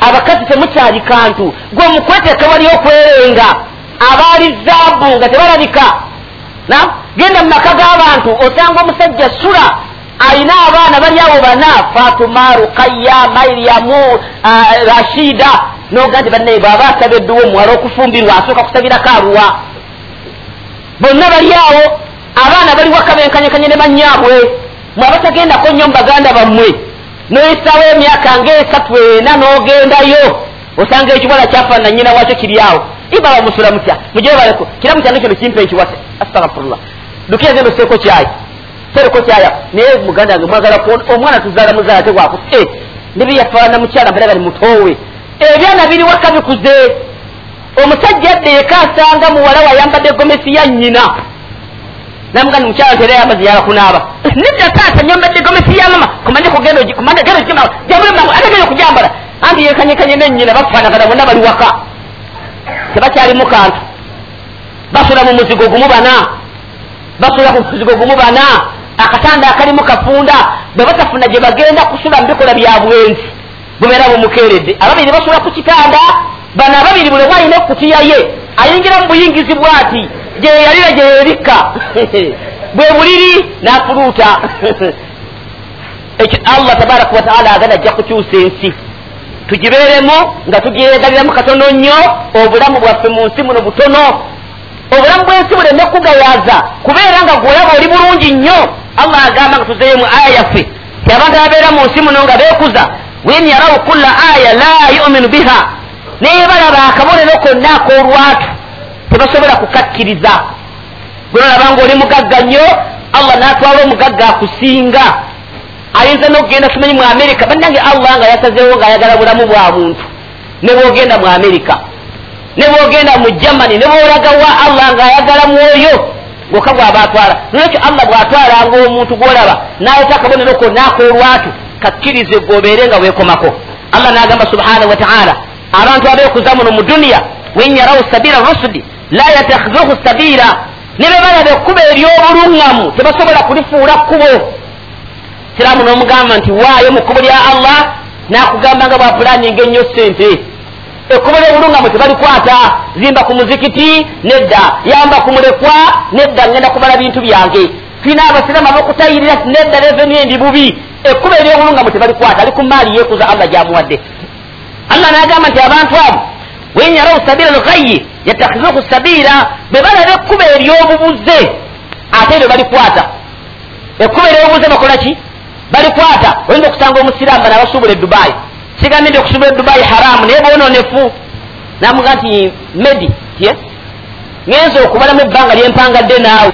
Abakazi temukyali kantu. Gwe omukweteeka wali okwerenga abaali zaabu nga tebalabika. Genda mu maka g'abantu osanga omusajja sula ayina abaana bali awo bana fatuma rukaya mairiyamu rashida noga nti bannaye bwaba asabeddwa omuwala okufumbirwa asooka kusabirako aluwa bonna bali awo abaana bali wakabenkanyekanye ne bannyabwe. Mwe abatagendako nnyo mu baganda bammwe noyisawo emyaka ngaesatu ena n'ogendayo osanga ekiwala kyafaanana nyina wakyo kiri awo. Iba bamusula mutya mujebaleko kiramu kyange kino kimpa ekiwase? Astagfirullah lukira genda oseeko kyayi. Tereko kyaya. Naye muganda wange mwagala omwana tuzaala muzaala tegwaku nebyeyafaanana mukyala mbala bali mutowe ebyana biri waka bikuze. Omusajja adde eka asanga muwala wayambadde gomesi ya nnyina. Namugandi mukyala nti era yamazi yala kunaaba nedda taata nyambadde gomesi ya mama. Kumanye kugenda kumanye genda kima jamulema ate genda okujambala anti yekanyekanye nennyina bakufaanagana bonna bali waka. Tebakyalimu kantu. Basula mu muzigo gumu bana. Basula ku muzigo gumu bana. Akatanda akalimu kafunda. Bwe batafuna gye bagenda kusula mubikola bya bwenzi bubeera bumukeeredde ababiri basula ku kitanda bano ababiri buli bwalina ekutiya ye ayingira mu buyingizi bwati gyeyalira gyeyebikka bwe buliri n'afuluuta. Allah tabaraka wataala agana ajja kukyusa ensi. Tugibeeremu nga tugyegaliramu katono nnyo obulamu bwaffe mu nsi muno butono. Obulamu bw'ensi buleme kugayaza kubeera nga gwolaba oli bulungi nnyo. Allah agamba nga tuzeyo mu aya yaffe. Ti abantu ababeera mu nsi muno nga beekuza wen yarawu kulla aya la yuminu biha naye balaba akabonero konna ak'olwatu tebasobola kukakkiriza gwe balaba nga oli mugagga nnyo allah n'atwala omugagga akusinga ayinza n'okugenda simanyi mu amerika bannange allah nga yasazeewo ng'ayagala bulamu bwa muntu ne bwogenda mu amerika ne bwogenda mu germany ne bwolagawa allah ng'ayagala mwoyo gwoka gwaba atwala nolwekyo allah bw'atwalanga omuntu gwolaba n'ayeta akabonero konna ak'olwatu kakkirize gwobeere nga weekomako. Allah nagamba subhanahu wataala abantu abekuza muno mu duniya wenyarawo sabira rusudi la yatakhizuhu sabira ne bebalaba ekkuba eryobuluŋŋamu tebasobola kulifuula kkubo. Siraamu n'omugamba nti waayo mu kkubo lya allah nakugamba nga bwapulaninga ennyo sente ekkubo lyobuluŋŋamu tebalikwata zimba ku muzikiti nedda. Yamba ku mulekwa nedda ngenda kubala bintu byange. Tulina abasiraamu abokutayirira nedda revenu endi bubi ekkubo eryobuluŋŋamu tebalikwata ali ku maali yekuza allah gyamuwadde. Allah nagamba nti abantu abo wenyarawo sabira lghayyi yatakhizuhu sabira bwe balaba ekkuba eryobubuze ate ebyo balikwata ekkuba eryobubuze bakola ki? Balikwata oyinza okusanga omusiraamu bana abasuubula edubayi sigambye nti okusuubula edubayi haramu naye bwononefu namuga nti medi tye ngenza okubalamu ebbanga lyempangadde naawe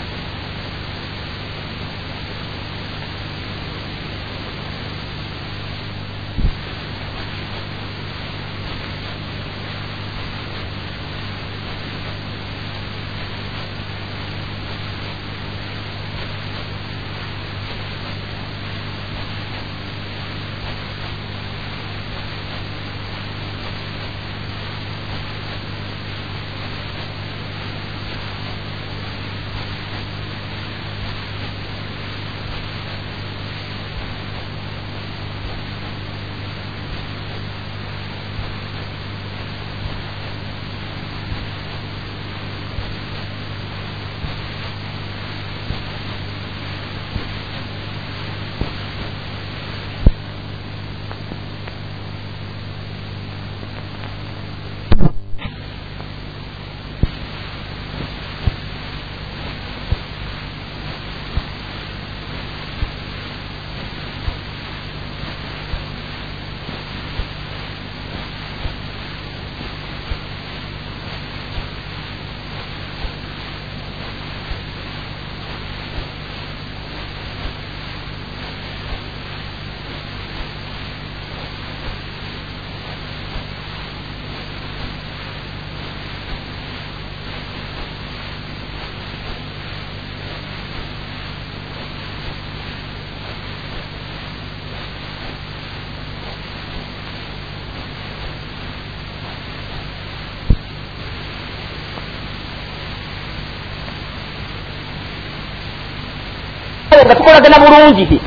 nga tukolagana bulungi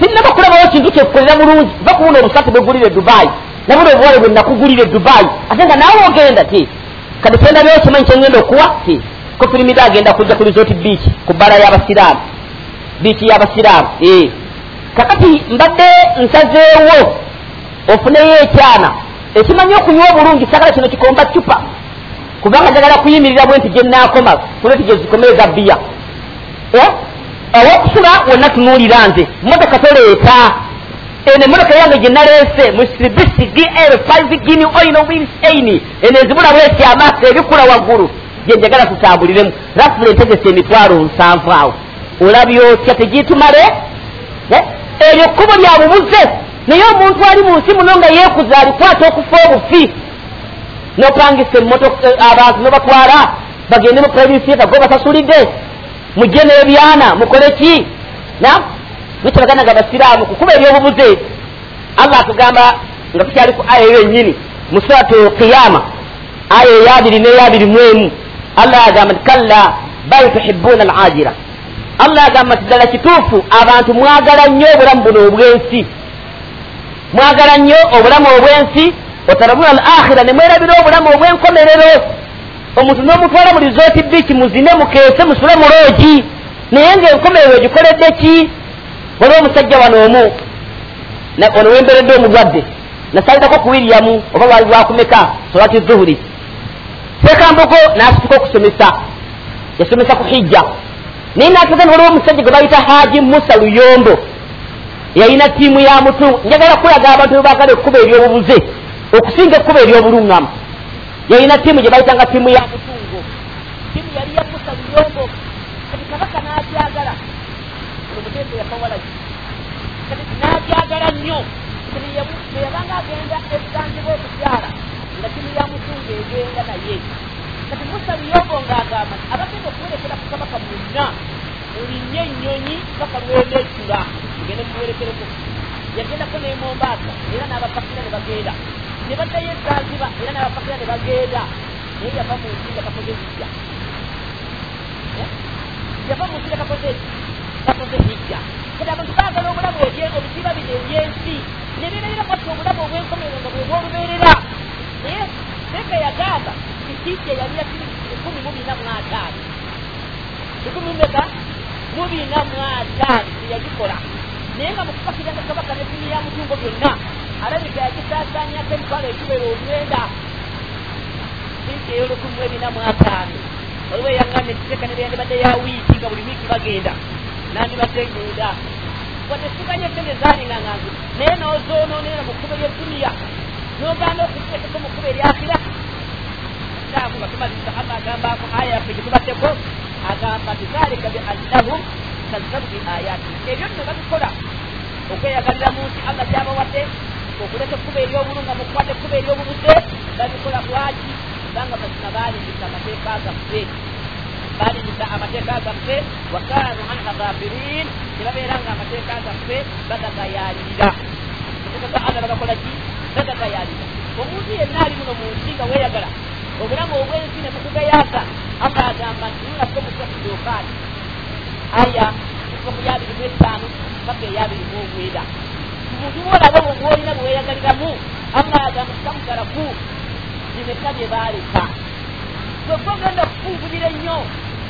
sinaba kulabawo kintu kyekukolera bulungi va kubuna obusatu bwegulira e dubayi nabuna obuwale bwe nakugulira e dubayi ate nga naawe ogenda ti kati kyendabyewo kimanyi kyengenda okuwa ti ko firimida agenda kujja ku resort beach ku bbala y'abasiraamu biiki y'abasiraamu kakati mbadde nsazeewo ofuneyo ekyana ekimanyi okunywa obulungi sagala kino kikomba cupa kubanga njagala kuyimirira bwe nti gyenakoma kuleti gyezikomeeza bbiya owokusula wonna tunuulira nze motoka toleeta. Eno emotoka yange gyenaleese musibisi dl 5 gini oino wils aini eno ezibula bwesi amaaso ebikula waggulu. Gyenjagala tutambuliremu. Rafula entegesa emitwalo nsanvu awo. Olabyotya tegitumale eryo kkubo lyabubuze naye omuntu ali mu nsi muno nga yeekuza alikwata okufa obufi. Nopangisa abantu nobatwala bagende mu provinsi yebago basasulidde mujje n'ebyana mukole ki? Na mukyabaganaga basiraamu kukuba ebyobubuze allah atugamba nga tukyali ku aya eyo ennyini mu suratu qiyama aya eyabiri n'eyabiri mu emu allah yagamba nti kalla bal tuhibuuna al ajira allah yagamba nti ddala kituufu abantu mwagala nnyo obulamu buno obwensi. Mwagala nnyo obulamu obwensi otarabuna al akhira ne mwerabira obulamu obwenkomerero omuntu n'omutwala mu rizooti biiki muzine mukeese musule muloogi. Naye ngaenkomerero egikoledde ki? Waliwo omusajja wano omu ono wemberedde omulwadde. Nasalitako ku wiriyamu oba lwali lwakumeka solati zuhuri sekambuko nasituka okusomesa. Yasomesa ku hijja. Naye natugana waliwo omusajja gwe bayita haji musa luyombo. Yalina tiimu ya mutu. Njagala kulaga abantu bebagala ekkuba eryobubuze okusinga ekkuba eryobuluŋŋamu yalina tiimu gye bayitanga tiimu ya mutungo tiimu yali ya musa luyombo kati kabaka nagyagala omutembe yakawalaki kati nagyagala nnyo eyabanga agenda ebuganjibwa okubyala nga tiimu ya mutungo egenda naye kati musa luyombo ngaagamba abagenda okuwerekera ku kabaka mwonna mulinye ennyonyi paka lweneekula ngende muwerekereko yagendako nemombasa era n'abapakira ne bagenda ne baddayo ezanziba era n'abapakira ne bagenda naye yava mu nsi nga kakoze hijja yava mu nsi nga kakoze kakoze hijja kati abantu baagala obulamu obuziba bino ebyensi. Ne beerera kati obulamu obwenkomerero nga bwebwolubeerera naye seka yagamba hijja yali yakiri ekumi mu bina mu ataano. Ekumi mumeka mu bina mu ataano teyagikola naye nga mukupakiranga kabaka nefimu ya mutungo byonna alabika yakisaasanyako emitwalo ekiwera omwenda. Hijja ey'olukumi mu ebina mu ataano waliwo eyaŋŋamye ekiteeka ne beyandibadde ya wiiki nga buli wiiki bagenda. Nandibadde ngenda. Wadde siganye sente zalingaŋanzi naye nozoononera mu kkubo lyeduniya nogaana okuteekeko mu kkubo eryakira kitaabu nga tumaliza allah agambako aya yaffe gyetubaddeko agamba nti zalika biannahum kazzabu bi ayatina ebyo nno babikola okweyagalira mu nsi allah gyabawadde okuleta ekkuba eryobulunga mukwata ekkuba eryobubuze babikola bwaki kubanga mazima baalingisa amateeka gaffe baalingisa amateeka gaffe wakanu anha ghafirin tebabeera nga amateeka gaffe bagagayalirira amateeka ga allah bagakola ki bagagayalira omuntu yenna ali muno mu nsi nga weeyagala obulamu obwensi ne mukugayaasa allah agamba nti nulako musatudokaani aya kuva mu etaano paka eyabiri mu omwenda omuntu bwolaba bwolina bweweyagaliramu allah agamba kikamugalaku bimeka bye baaleka. Gwegwe ogenda okufungulira ennyo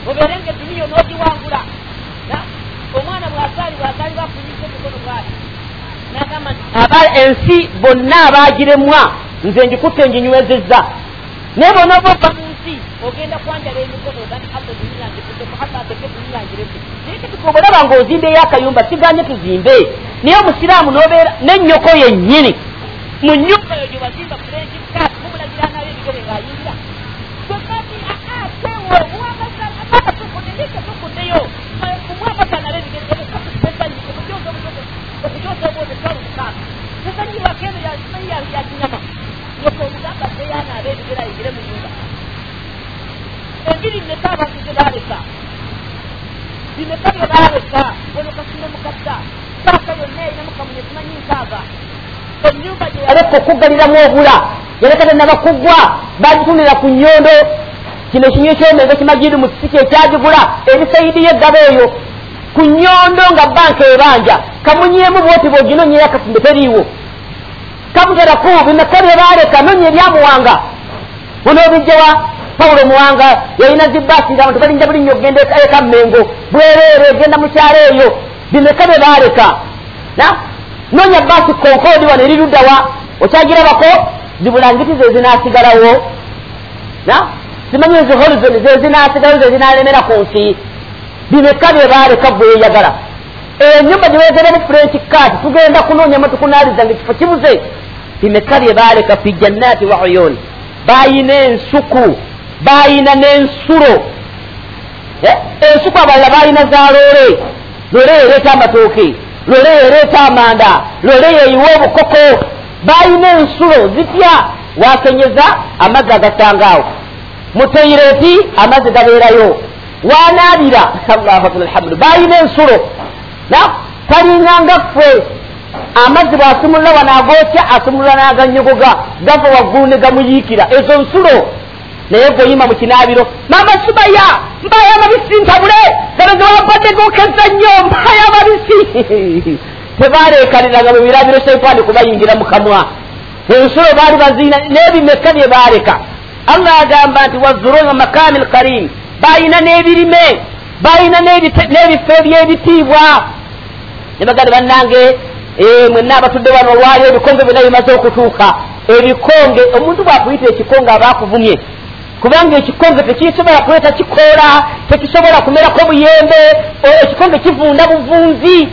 obeere nga eduniya onoogiwangula omwana bwazaalibwa azaalibwa afunyisa emikono bwati. Nagamba nti ensi bonna abaagiremwa nze njikutte nginywezezza naye bona oba ogenda kwanjala emikono ogani alla duniyanjekudeko alla ateke duniyanjireke naye ketuka obalaba ng'ozimbeyo akayumba siganye tuzimbe naye omusiraamu n'obeera n'ennyoko yennyini mu nyumba eyo gyewazimba furenki kat mumulagira nayo ebigere ng'ayingira gwekati atewo obuwamaka tukudde ndike tukuddeyo kumwamakanala ebigere ebikatukubesanyi okujooza obujoozi okujooza obwozi etalu mukaaga tesanyibwako eno yakinyama yoka omugamba teyana aba ebigere ayigire mu enjiri mmeka abantu ze baaleka bimeka bye baaleka ono kasino mukadda saaka yonna erinamu kamunye tumanyi nkaaga enyumba gye aleka okuggaliramu obula yaleka tennabakugwa bagitundira ku nnyondo kino ekinywa ekyomengo kimagiri mu kisiki ekyagigula ebisaidi yeggaba eyo. Ku nnyondo nga banka ebanja kamunyemu bwoti bwoginonyeyo akasimbe teriiwo kamuteraku bimeka bye baleka nonya ebyamuwanga bunoobijjawa pawulo muwanga yalina zibaasi nga abantu balinja bulinnya okugenda eka mmengo. Bwereere egenda mu kyalo eyo bimeka bye baleka nonya baasi konkoodi wano eriruddawa okyagirabako zibulangiti ze zinaasigalawo simanyi ezi horizon ze zinaasigalawo ze zinalemera ku nsi bimeka bye baleka bweyagala enyumba gyewegeremu french kat tugenda kunonyamu tukunaaliza nga ekifo kibuze bimeka bye baleka fi jannati wa uyun bayina ensuku bayina n'ensulo. Ensuku abalala bayina za loole. Loole ereeta amatooke. Loole ereeta amanda. Loole yeyiwa obukoko. Bayina ensulo zitya? Wakenyeza amazzi agasangaawo. Mutoireti amazzi gabeerayo. Wanaabira. Alhamdu. Bayina ensulo. Talinganga ffe. Amazzi bw'asumulula wanaagokya asumulula n'aganyogoga. Gava waggulu ne gamuyiikira. Ezo nsulo naye gweoyima mu kinaabiro mama subaya mbaya amabisi ntabule gano gewabadde gokeza nnyo mbaya amabisi. Tebaleekaniraga mu birabiro shaitaani kubayingira mu kamwa. Ensulo baali baziina n'ebimeka bye baaleka. Allah agamba nti wazuruna makami lkarim bayina n'ebirime bayina n'ebifo ebyebitiibwa. Ne baganda bannange mwenna abatudde wano olwali ebikonge byonna bimaze okutuuka. Ebikonge omuntu bwakuyita ekikonge aba akuvumye kubanga ekikonge tekisobola kuleeta kikoola tekisobola kumerako buyembe ekikonge kivunda buvunzi.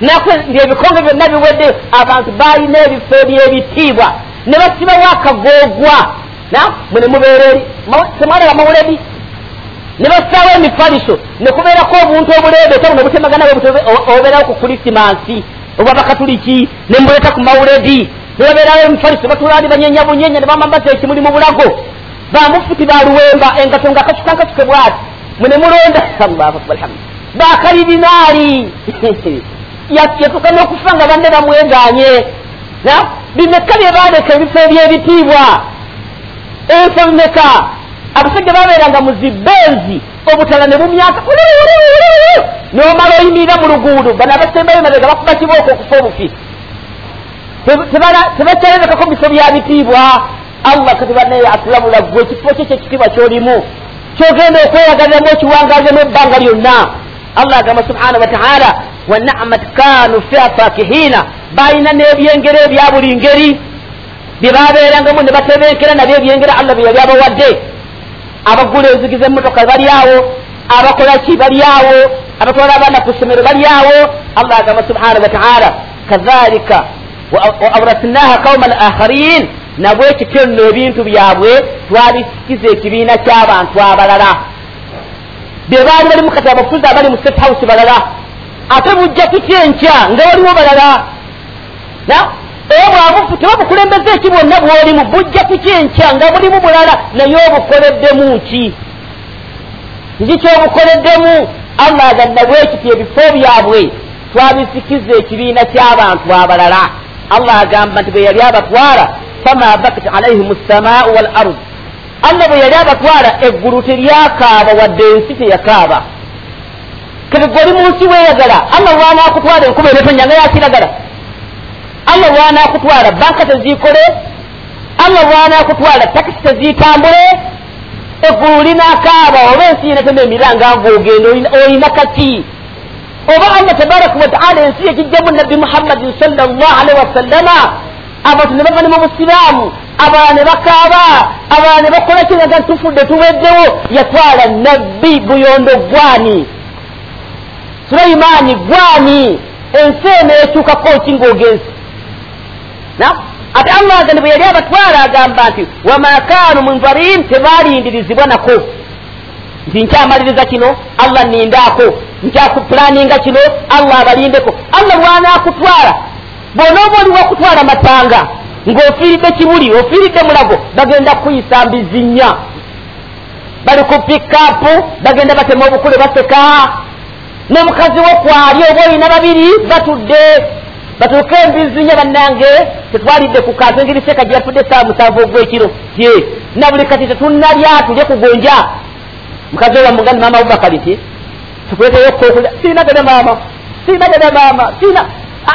Nakwe ndi ebikonge byonna biwedde abantu balina ebifo ebyebitiibwa ne basibawo akagoogwa mwe ne mubeera eri temwalaba mawuledi? Ne basaawo emifaliso ne kubeerako obuntu obuleebeeta buno butemagana obeerawo ku krisimansi oba bakatuliki ne mbuleeta ku mawuledi. Ne babeerawo emifaliso batulandi banyenya bunyenya ne bamambaza ekimuli mu bulago bamufuti baluwemba engato nga kasuka nkasuke bwati mwe ne mulonda allahu akbar alhamdu bakalibinaali yatuka n'okufa nga banne bamweganye bimeka bye baleka ebifo ebyebitiibwa ebifo bimeka abasajja babeeranga mu zibenzi obutala ne bumyaka n'omala oyimirira mu luguudo bano abasembayo mabega bakuba kibooko okufa obufi tebakyarebekako mu bifo bya bitiibwa allah kati banaye atulabula gwe ekifo kyo kyekitiibwa kyolimu. Kyogenda okweyagaliramu okiwangazemu ebbanga lyonna. Allah agamba subhanahu wataala wanamat kanu fiha fakihiina balina n'ebyengero ebya buli ngeri. Bye babeerangamu ne batebenkera nabyo ebyengero allah bye yali abawadde. Abagula enzigiza emmotoka bali awo abakola ki bali awo abatwala abaana ku ssomero bali awo. Allah agamba subhanahu wataala kadhalika waawrasnaha qauman akharin nabwekityo nno ebintu byabwe twabisikiza ekibiina ky'abantu abalala. Bye baali bali mukati abafuzi abali mu state house balala. Ate bujja kutya enkya nga waliwo balala? Oba bwabufu tebabukulembeza eki bwonna bwolimu? Bujja kutya enkya nga bulimu bulala naye obukoleddemu ki? Nki kyobukoleddemu? Allah aganda bwekiti ebifo byabwe twabisikiza ekibiina ky'abantu abalala allah agamba nti bwe yali abatwala fama bakat alaihim ssamau wal ard allah bwe yali abatwala eggulu teryakaaba wadde ensi teyakaaba kati gwoli mu nsi weeyagala allah lwanakutwala enkuba enetonya nga yakiragala allah lwanakutwala banka tezikole allah lwanakutwala takisi tezitambule eggulu linakaaba oba ensi yenetema emiranga ngaogenda olina kaki oba allah tabaraka wataala ensi yekijjamu nabbi muhammadin salllah alaihi wasallama abantu ne bava ne mu busiraamu abalala ne bakaaba abalala ne bakola kiraga ntufudde tuweddewo yatwala nabbi buyondo gwani. Sulaimaani gwani ensi eno ekyukako ki ngaogenzi ate allah agandi bwe yali abatwala agamba nti wama kaanu munzarin tebalindirizibwa nako nti nkyamaliriza kino allah nindaako nkyakupulaninga kino allah abalindeko. Allah lwanakutwala bona oba oli wakutwala matanga ng'ofiiridde kibuli ofiiridde mulago bagenda kuyisa mbizinya bali ku pikapu bagenda batema obukule baseka. Ne mukazi wo kwali oba olina babiri batudde. Batuuke embizinya bannange tetwalidde ku kantu engeri seeka gye yafudde saa musanvu ogwekiro. Tye na buli kati tetunnalya tulye kugonja. Mukazi we bamugandi maama abubakari ti tukuleteyo kokulya siinagada maama siinagada maama siina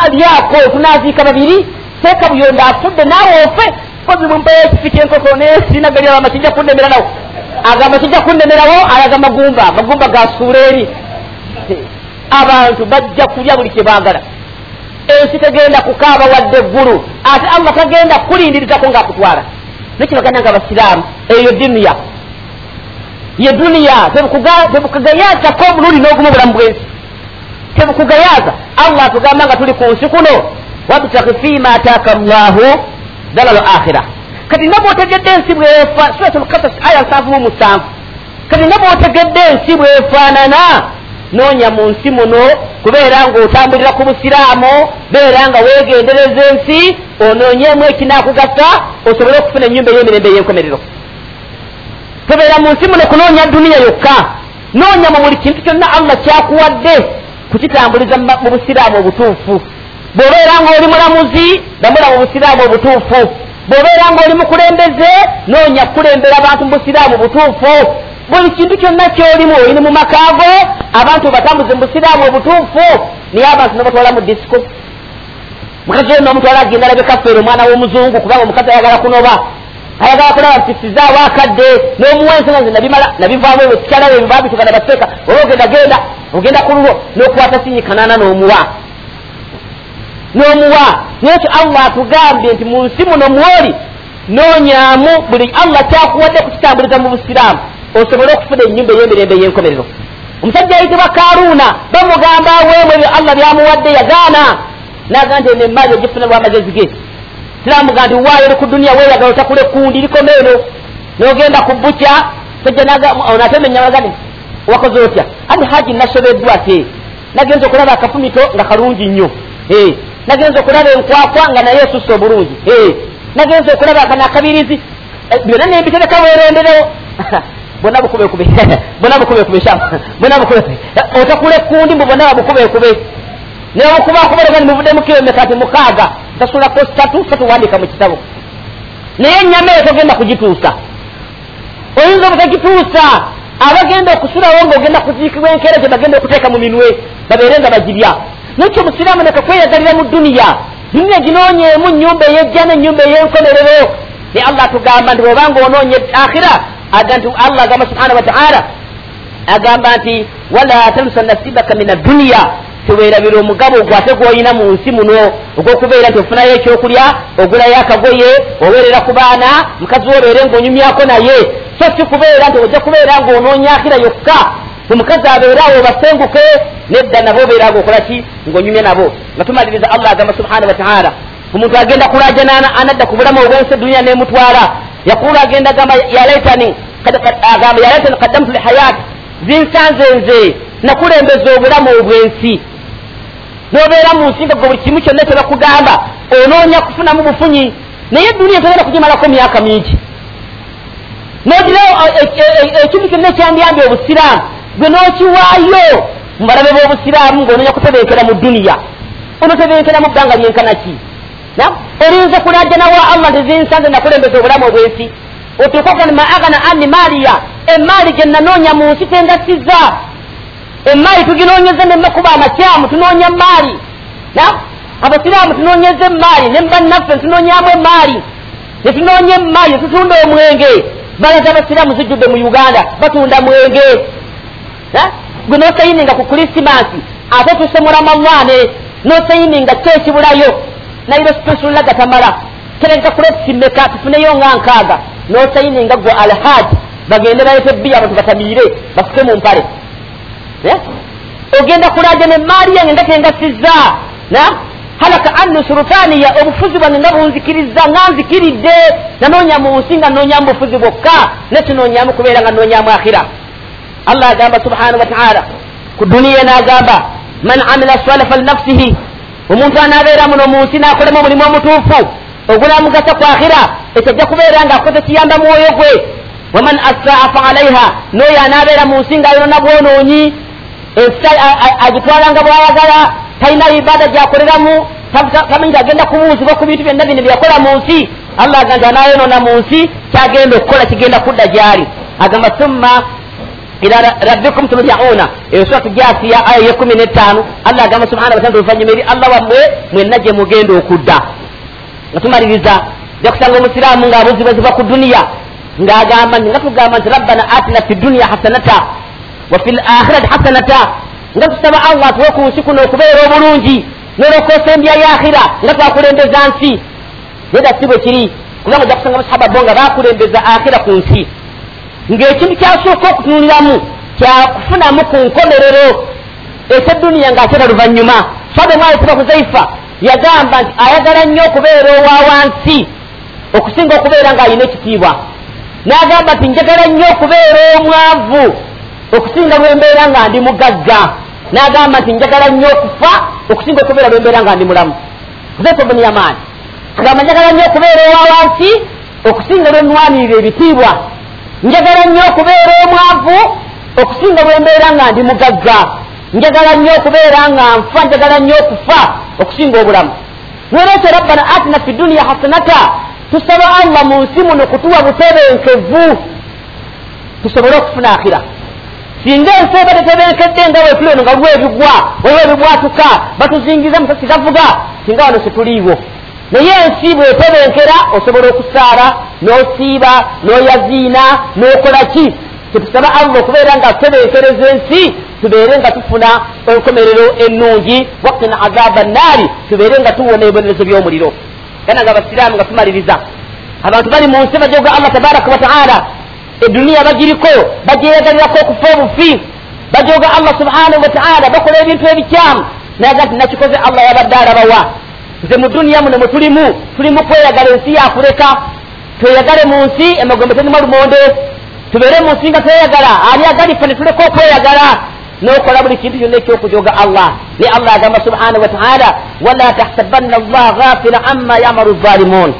alyako tunaziika babiri seeka buyonda afudde naawe ofe. Kozi mumpeyo ekifi kyenkoko naye siinagalya maama kijja kunnemera nawo agamba kijja kunnemerawo alaga magumba. Magumba gasuula eri abantu bajja kulya buli kyebaagala ensi tegenda kukaaba wadde eggulu ate allah tagenda kulindirizako ngaakutwala nekibaganda nga basiraamu eyo duniya ye duniya tebukugayazako omulundi n'ogumu obulamu bwensi tebukugayaza allah atugamba nga tuli ku nsi kuno wabtaki fima ataaka llahu dalal akhira kati nga bwotegedde ensi bwefa suratulkasas aya nsanvu mu musanvu kati nga bwotegedde ensi bwefaanana noonya mu nsi muno kubeera ng'otambulira ku busiraamu beera nga weegendereza ensi onoonyemu ekinakugasa osobole okufuna ennyumba ey'emirembe ey'enkomerero tobeera mu nsi muno kunoonya duniya yokka. Noonya mu buli kintu kyonna allah kyakuwadde kukitambuliza mu busiraamu obutuufu. Bw'obeera ng'oli mulamuzi lamula mu busiraamu obutuufu. Bw'obeera ng'oli mukulembeze noonya kukulembera abantu mu busiraamu butuufu buli kintu kyonna kyolimu olini mu makaago abantu batambuze mu busiraamu obutuufu naye abantu nebatwala mu disiko mukazi yo nomutwala agenda alabe kafeero omwana w'omuzungu kubanga omukazi ayagala kunoba ayagala kulaba mpisizawo akadde n'omuwa ensonga nze nabimala nabivaamu ebyo sikyalawo ebyo babitugana bateeka. Oba ogenda genda ogenda ku lulwo n'okukwata sinyi kanaana n'omuwa n'omuwa nayekyo allah atugambye nti mu nsi muno mwoli noonyamu buli allah kyakuwadde kukitambuliza mu busiraamu osobole okufuna enyumba ey'emirembe ey'enkomerero omusajja ayitibwa karuuna bamugamba aweemu ebyo allah byamuwadde yagaana. Naga nti eno emaali ogifuna lwamagezi ge siramuga nti waayo ku duniya weeyagala otakula ekkundi likoma eno. N'ogenda ku bukya sajja ono atemenya magane wakoze otya? Ati haji nasobeddwa te nagenza okulaba akafumito nga kalungi nnyo. Nagenza okulaba enkwakwa nga naye esusse obulungi. Nagenza okulaba akana akabirizi eh, byonna nembitereka weerenderewo bonna bukubekube bonna bukubekube bonna bukube otakula ekkundi mbu bonna babukubekube newokubakubalega nimuvuddemu kilomita mukaaga tasulako satu satuwandika mu kitabo. Naye enyama eyo togenda kugituusa. Oyinza obutagituusa? Abagenda okusulawo ngaogenda kuziikibwa enkeera gye bagenda okuteeka mu minwe babeere nga bagirya nakyo omusiraamu neka kweyagalira mu duniya. Duniya ginoonyeemu nyumba eyejja nenyumba ey'enkomerero ne allah tugamba nti bwobanga onoonye akhira aga nti allah agamba subhanahu wataala agamba nti wala tansa nasibaka min adduniya teweerabira omugabo gwate gwolina mu nsi muno. Ogwokubeera nti ofunayo ekyokulya ogulayo akagoye oweerera ku baana mukazi wo obeere ngaonyumyako naye. So si kubeera nti ojja kubeera ngaonoonya akira yokka omukazi abeerawo basenguke nedda nabo obeera nga okola ki? Ngaonyumya nabo. Nga tumaliriza allah agamba subhanahu wataala omuntu agenda kulajana anadda ku bulamu obwensi eduniya nemutwala. Yakulu agenda agamba yalaitani agamba yalaitani kaddamtu lihayati zinsanze nze nakulembeza obulamu obwensi nobeera mu nsi nga gwe buli kimu kyonna kyebakugamba onoonya kufunamu bufunyi naye eduniya togenda kugimalako myaka mingi. Nogirawo ekintu kyonna ekyandyambye obusiraamu gwe n'okiwaayo mubalabe b'obusiraamu ng'onoonya kutebenkera mu duniya. Onotebenkera mu bbanga lyenkanaki olinza kulajanawa allah tezinsanze nakulembeza obulamu obwensi? Otuukakani ma agana anni maaliya? Emaali gye nanoonya mu nsi tengasiza emaali tuginoonyeza nemakuba amakyamu tunoonya maali abasiraamu tunoonyeza emaali nembannaffe netunoonyamu emaali netunoonya emaali netutunda omwenge. Balaza abasiraamu zijjudde mu uganda batunda mwenge. Gwe nosayininga ku krisimansi ate tuse mu ramalwane nosayininga kyekibulayo nairo spesulaga tamala. Tereka kulesimeka tufuneyo nga nkaaga. Nosayininga gwe alhaji bagende balete bbiya abantu batamiire basuke mu mpale ogenda kulaja nemaali yange nga tengasiza halaka annu surutaniya obufuzi bwange nga bunzikiriza nga nzikiridde. Nanoonya mu nsi nga noonyamu bufuzi bwokka. Nesinonyamu kubeera nga noonyamu akhira. Allah agamba subhanahu wataala ku duniya nagamba man amila sala falinafsihi omuntu anabeera muno mu nsi nakolemu omulimu omutuufu ogunamugasa ku akhira ekyo ajja kubeera nga akoze kiyamba mwoyo gwe. Waman assaa fa alaiha noyo anabeera mu nsi nga ayonona bwonoonyi ensi agitwalanga bwayagala talina ibada gyakoleramu tamanyi agenda kubuuzibwa ku bintu byonna bino byakola mu nsi allah aga nti anayonona mu nsi kyagenda okukola kigenda kudda gyali. Agamba summa ila rabbikum turjauna. Eyo suratu jasiya aya yekumi netaano allah agamba subhana wataala oluvanyuma eri allah wammwe mwenna gye mugenda okudda. Nga tumaliriza ja kusanga omusiraamu ng'abuzibwazibwa ku duniya ng'agamba nga tugamba nti rabbana atina fi duniya hasanata wa fi lakhirati hasanata nga tusaba allah tuwe ku nsi kuno okubeera obulungi nolokoosa embya yakhira nga twakulembeza nsi. Neda si bwe kiri kubanga ja kusanga masahaba bo nga bakulembeza akhira ku nsi. Ng'ekintu kyasooka okutunuliramu kyakufunamu ku nkomerero ekyeduniya ng'akyera luvannyuma. Sabe mwayitibwa huzaifa yagamba nti ayagala nnyo okubeera owa wansi okusinga okubeera ng'alina ekitiibwa. N'agamba nti njagala nnyo okubeera omwavu okusinga lwembeera nga ndi mugagga n'agamba nti njagala nnyo okufa okusinga okubeera lwembeera nga ndi mulamu. Huzaifa buni yamaani. Agamba njagala nnyo okubeera owa wansi okusinga lwenwanirira ebitiibwa. Njagala nnyo okubeera omwavu okusinga bwembeera nga ndi mugagga. Njagala nnyo okubeera nga nfa njagala nnyo okufa okusinga obulamu. Nolwekyo rabbana atina fi duniya hasanata tusaba allah mu nsi muno kutuwa butebenkevu. Tusobole okufuna akhira singa ensi eba tetebenkedde nga wetuli eno nga lw ebigwa waliwo ebibwatuka batuzingiza musasi gavuga singa wano situliiwo naye ensi bwetebenkera osobola okusaara n'osiiba n'oyaziina n'okola ki? Tetusaba allah okubeera nga tutebenkereza ensi tubeere nga tufuna enkomerero ennungi waktina azaba naari tubeere nga tuwona ebibonerezo by'omuliro. Gana nga abasiraamu nga tumaliriza. Abantu bali mu nsi bajoga allah tabaraka wataala eduniya bagiriko bagyeyagalirako okufa obufi bajoga allah subhanahu wataala bakola ebintu ebikyamu nayaga nti nakikoze allah yabadde alabawa nze mu duniya muno mwe tulimu kweyagala ensi yakuleka tweyagale mu nsi emagombe tenimu lumonde tubeere mu nsi nga tweyagala ali agalifa ne tuleka okweyagala nokola buli kintu kyonna ekyokujoga allah. Ne allah agamba subhanahu wataala wala tahsabanna allah ghafila amma yamalu zalimun.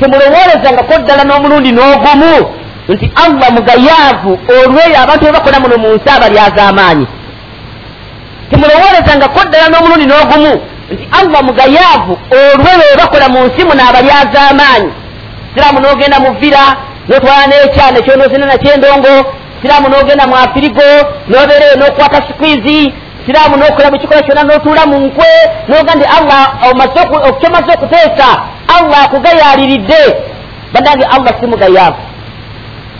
Temulowolezangako ddala n'omulundi n'ogumu nti allah mugayaavu olweyo abantu bebakola muno mu nsi abalyaza amaanyi temulowoolezangako ddala n'omulundi n'ogumu nti allah mugayaavu olwe lwe bakola mu nsi muno abalyazaamaanyi siraamu n'ogenda mu vira n'otwala n'ekyana ekyonozina nakyendongo siraamu n'ogenda mu afirigo n'obeereyo n'okwata sikwizi siraamu n'okola bwe kikola kyonna n'otuula mu nkwe noga nti allah okyomaze okuteesa allah akugayaaliridde bandange allah si mugayaavu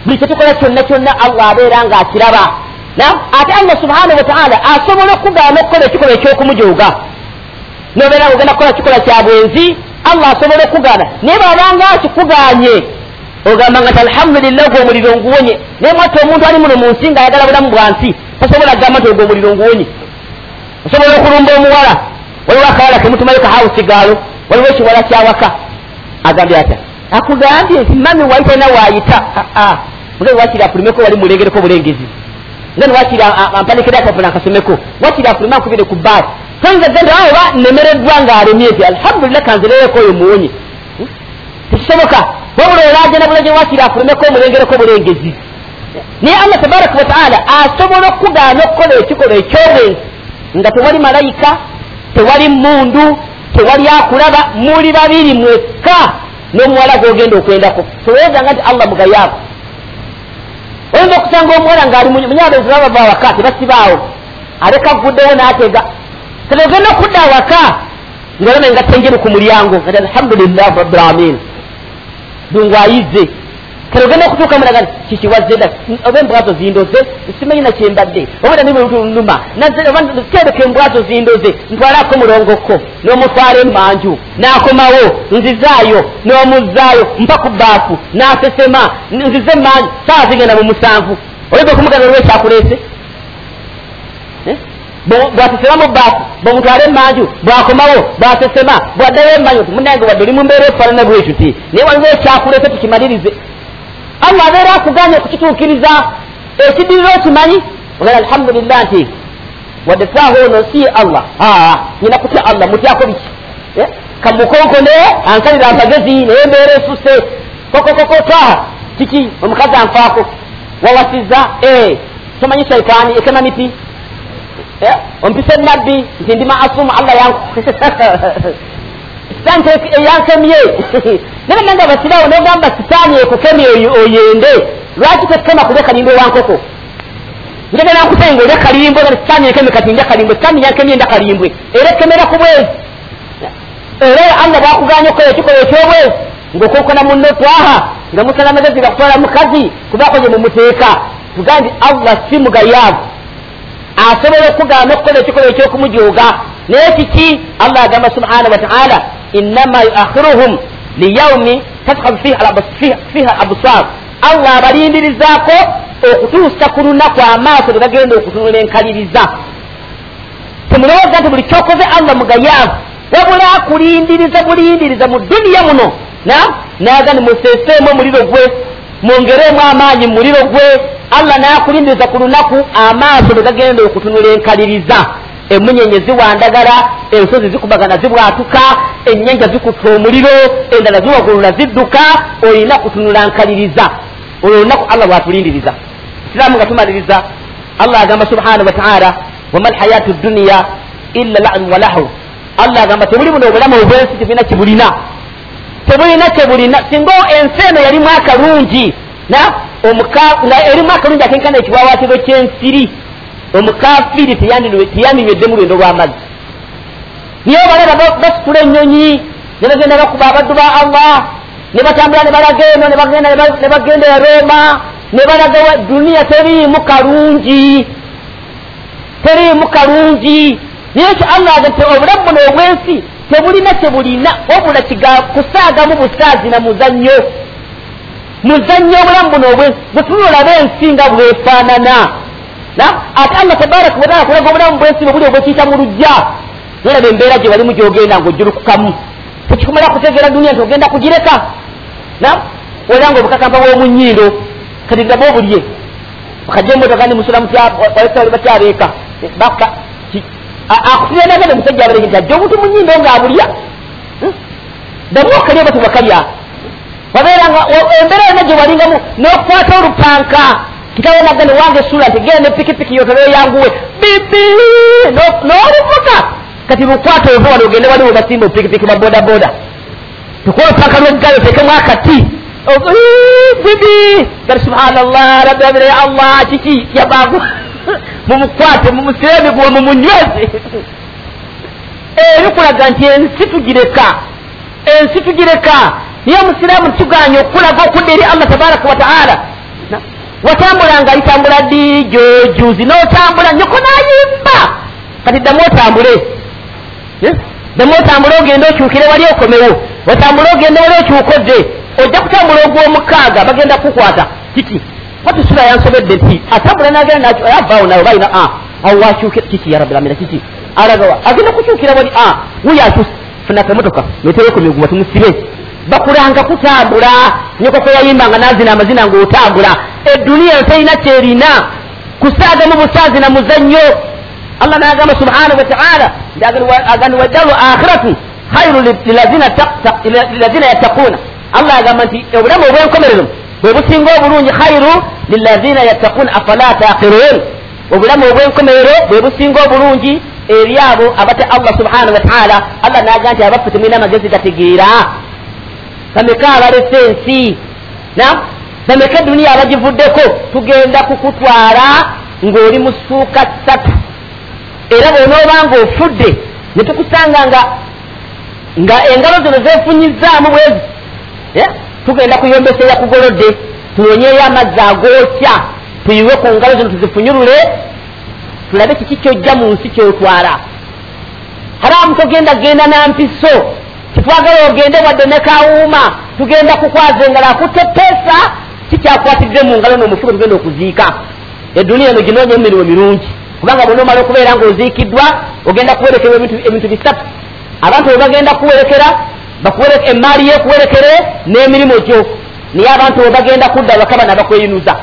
buli kyetukola kyonna kyonna allah abeera ng'akiraba. Ate allah subhanahu wataala asobola okugaana okukola ekikolwa ekyokumujooga nobeera ogenda kukola kikola kya bwenzi allah asobola okugaana. Naye bwabanga akikuganye ogamba nga ti alhamdulillah ogwo omuliro nguwonye. Naye mwati omuntu ali muno mu nsi nga ayagala bulamu bwa nsi tasobola kugamba nti ogwo omuliro nguwonye. Osobola okulumba omuwala. Waliwo akawala kemutumayo kahawusi gaalo waliwo ekiwala kyawaka agambye atya akugambye nti mami wayita? Na waayita nga wakiri afulumeko wali mulengereko bulengezi. Nga niwakiri ampanekere akavuna akasomeko wakiri afulume akubire ku baasi tonza genda oba nemereddwa ngaalemye nti alhamdulillah kanzireyeko oyo muwonye. Hmm? tekisoboka. Wabula olagenda bulege wakiri afulumeko omulengereko bulengezi. Naye allah tabaraka wataala asobola okugaana okukola ekikolwa ekyobwenzi. Nga tewali malayika tewali mundu tewali akulaba muli babiri mwekka n'omuwala gogenda okwendako. Tewezanga nti allah mugayaavu. Oyinza okusanga omuwala ngaali munyabezi babava awaka tebasibaawo. Aleka guddewo n'atega. Teogenda okudda awaka nga tenjeru ku mulyango ati alhamdulillah rabbilalamin dungu ayize kale ogenda okutuuka mulaga kikiwazeda oba embwazo zindoze simanyi nakyembadde obada nibuluma tereka embwazo zindoze ntwalako mulongoko n'omutwala emanju n'akomawo nzizaayo n'omuzaayo mpa ku baafu n'asesema nzize emanju saawa zigenda mu musanvu oyinza okumugana olwe ekyakuleese eh? bwasesema mu baafu bwomutwala emanju bwakomawo bwasesema bwaddayo emanju munange wadde oli mumbeera efaanana bwekyuti naye waliwo ekyakuleese tukimalirize allah abeera akuganye okukituukiriza ekidirira okimanyi ogala alhamdulillah nti wadde saaha ono si allah. Aa nyina kutya allah mutyako biki eh? kamukonkone ansalira mpagezi naye embeera esuse kokokoko twaha kiki omukazi anfaako wawasiza eh, tomanyi shaitaani ekema miti eh? ompisa enabbi nti ndi maasumu allah yanku sitaani eyankemye naye nange abasiraawo nogamba sitaani ekukemye oyende. Lwaki tekema kulya kalimbo wankoko? Njagala nkusenga olya kalimbo nga sitaani ekeme kati ndya kalimbwe sitaani yankemye nda kalimbwe era ekemera ku bwezi era allah bwakuganya okukola ekikola ekyobwezi ngaokonkona munno twaha nga musala magezi gakutwala mukazi kubakoze mumuteeka tuga nti allah si mugayaavu. Asobola okugamba okukola ekikola ekyokumujoga naye kiki? Allah agamba subhanahu wataala innama yuakhiruhum liyaumi tashabu fiha absar allah abalindirizaako okutuusa ku lunaku amaaso ge bagenda okutunula enkaliriza temulowooza nti buli kyokoze allah mugayaavu wabula akulindiriza bulindiriza mu duniya muno naga ni museseemu omuliro gwe mwongereemu amaanyi mu muliro gwe allah nakulindiriza ku lunaku amaaso ge gagenda okutunula enkaliriza emunyenye ziwandagala ensozi zikubagana zibwatuka ennyanja zikutta omuliro endala ziwagulula zidduka olina kutunula nkaliriza. Olwo olunaku allah bwatulindiriza. Isiraamu nga tumaliriza. Allah agamba subhanahu wataala wama lhayatu duniya illa lanu walahu allah agamba tebuli buno obulamu obwensi tebulina kibulina tebulina kyebulina singa ensi eno yalimu akalungi nga erimu akalungi akenkana ekiwawatiro kyensiri omukafiri teyanywedde mu lwendo lw'amazzi. Niye obalaba basitula ennyonyi ne bagenda bakuba abaddu ba allah ne batambula ne balaga eno ne bagenda e roma ne balaga duniya teriimu kalungi. Teriimu kalungi. Naye ki allah agate obulamu buno obwensi tebulina kyebulina wabula kusaagamu busaazi na muzannyo. Muzannyo obulamu buno obwensi bwetunulaba ensi nga bwefaanana ate allah tabaraka wataala kulaga obulamu bwensi bwe buli obwekiyita mu lujja nolaba embeera gye walimu gyogenda ngaojulukukamu tekikumala kutegeera duniya nti ogenda kugireka. Olanga obukakampa bwomunyindo kati gaba obulye. Akajja emotoka nimusulamu batyabeeka akufira nagenda omusajja abalege nti ajja obuntu munyindo ngaabulya damu okalya oba tebakalya wabeeranga embeera yona gye walingamu n'okukwata olupanka kitawe nagane wange esula nti genda nepikipiki yo tobeyanguwe bibi! No- n'oluvuga kati bukwata ova wano ogende waliwo basimba opikipiki babodaboda tukuwa paka lweggayo tekemu akati bibi kati subhanallah rabbi abire ya allah kiki? Yabagu mumukwate mumusire emiguwa mumunyweze ebikulaga nti ensi tugireka. Ensi tugireka. Niye omusiraamu tuganya okulaga okudda eri allah tabaraka wataala watambulanga litambula ddi? Jojuzi n'otambula nyoko nayimba. Kati ddamu otambule. Ddamu otambule ogende okyukire wali okomewo. Otambule ogende wali okyukodde. Ojja kutambula ogw'omukaaga bagenda kukwata. Kiki wati sula yansobedde nti atambula nagenda avaawo nawe balina a awo wakyukira kiki yarabilamira kiki alagawa agenda kukyukira wali a wuyo akyusa funa kamotoka netewe ku miguwa tumusibe bakulanga kutambula nyokoko yayimbanga nazina amazina ngaotambula eduniya yo terina kyerina kusaagamu busaazi na muzannyo. Allah nagamba subhanahu wataala agani waddaru akhiratu khairu lilazina yattaquuna allah agamba nti obulamu obwenkomerero bwe businga obulungi khairu lilazina yattaquuna afala taqirun obulamu obwenkomerero bwe businga obulungi eri abo abatya allah subhanahu wataala allah naga nti abaffe temulina amagezi gategeera bameka abalese ensi bameka duniya abagivuddeko tugenda kukutwala ng'oli mu ssuuka ssatu. Era bwonoobanga ofudde ne tukusanga nga nga engalo zino zefunyizaamu bwezi. Eh? tugenda kuyombesa eyakugolodde tunonyeyo amazzi agookya tuyiwe ku ngalo zino tuzifunyulule tulabe kiki kyojja mu nsi kyotwala. Haramu togenda genda na mpiso kitwagala ogende wadde ne kawuuma tugenda kukwaza engalo akutepeesa kikyakwatidde mu ngalo nomufuko tugenda okuziika. Eduniya eno ginoonya emirimu mirungi kubanga bonaomala okubeera ngaoziikiddwa ogenda kuwerekerwa ebintu- bisatu. Abantu bwe bagenda kuwerekera emaali yekuwerekere n'emirimu gyo. Naye abantu bwe bagenda kudda waka bana bakweyinuza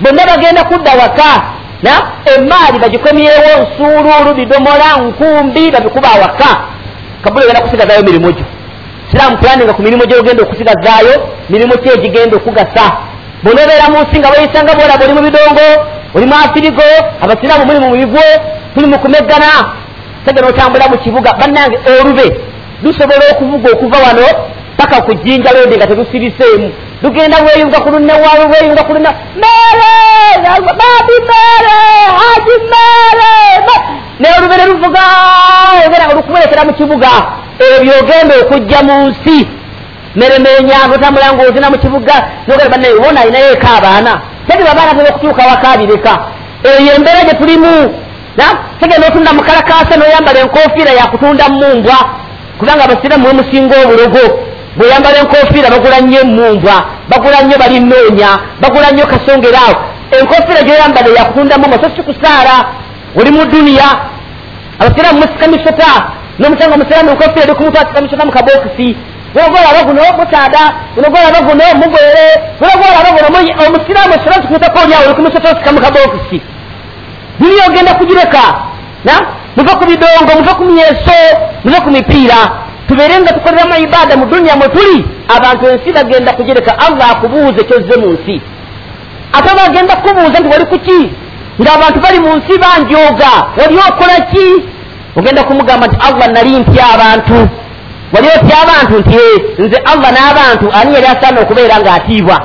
bonna bagenda kudda waka na emaali bagikomyewo nsuuluulu bidomola nkumbi babikuba waka kabula ogenda kusigazaayo mirimu gyo. Siraamu pulaninga ku mirimu gyogenda okusigazaayo mirimu ki egigenda okugasa? Bonobeera mu nsi nga weyisanga bwolaba oli mu bidongo oli mu afirigo abasiraamu muli mu bigwo tuli mu kumeggana tegena otambula mu kibuga. Bannange olube lusobola okuvuga okuva wano paka ku jjinja lodi nga telusibiseemu. Lugenda lweyunga ku lunewalo lweyunga ku luna mere babi mere haji mere naye olube ne luvuga ogera nga lukuwerekera mu kibuga ebyo ogenda okujja mu nsi. Meremenya notambula ngaozina mu kibuga nogera bannaye bona alinayo eka abaana tegiba abaana tera okutuuka wakabireka eyo embeera gye tulimu tegenda otunda mukalakasa noyambala enkofiira yakutunda mumbwa kubanga abasiramu wemusinga obulogo bweyambala enkofiira bagula nnyo emumbwa bagula nnyo balinoonya bagula nnyo kasongeraawo. Enkofiira gyoyambala yakutunda mumbwa so sikusaala oli mu duniya abasiramu musika misota nomusanga omusiramu enkofiira eri kumutw asika misota mu kabokisi olaba guno musaada olaba guno mugwere olaba guno omusiraamu osira tukutakonyawo oli kumisota osika mu kabokisi duniya ogenda kugireka muve ku bidongo muve ku myeso muve ku mipiira tubeere nga tukoleramu ibaada mu duniya mwe tuli abantu ensi bagenda kugireka allah akubuuze kyozze mu nsi ate bagenda kukubuuza nti wali kuki ng'abantu bali mu nsi banjooga wali okola ki? Ogenda kumugamba nti allah nali ntya abantu. Wali otya abantu nti "Eh, nze allah n'abantu ani yali asaana okubeera ng'atiibwa?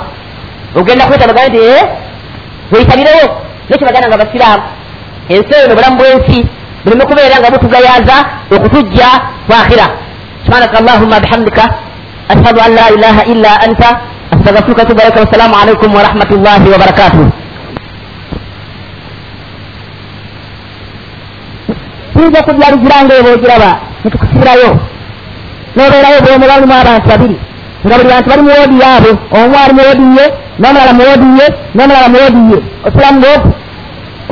Ogenda kweta bagamba nti "Eh, weyitabirayo nekyo baganda nga basiraamu ensi eyo nobulamu bw'ensi buleme kubeera nga butugayaza okutujja kwakhira subhanaka allahumma bihamdika ashhadu an la ilaha illa anta astagfiruka watubu alaika wassalamu alaikum warahmatullahi wabarakatuh tuyinza okujja lugiranga eba ogiraba netukusibirayo nobeerayo bwomera lumu abantu babiri nga buli bantu bali mu woodi yaabwe omu ali mu woodi ye n'omulala mu woodi ye n'omulala mu woodi ye. Osulamu ng'oku?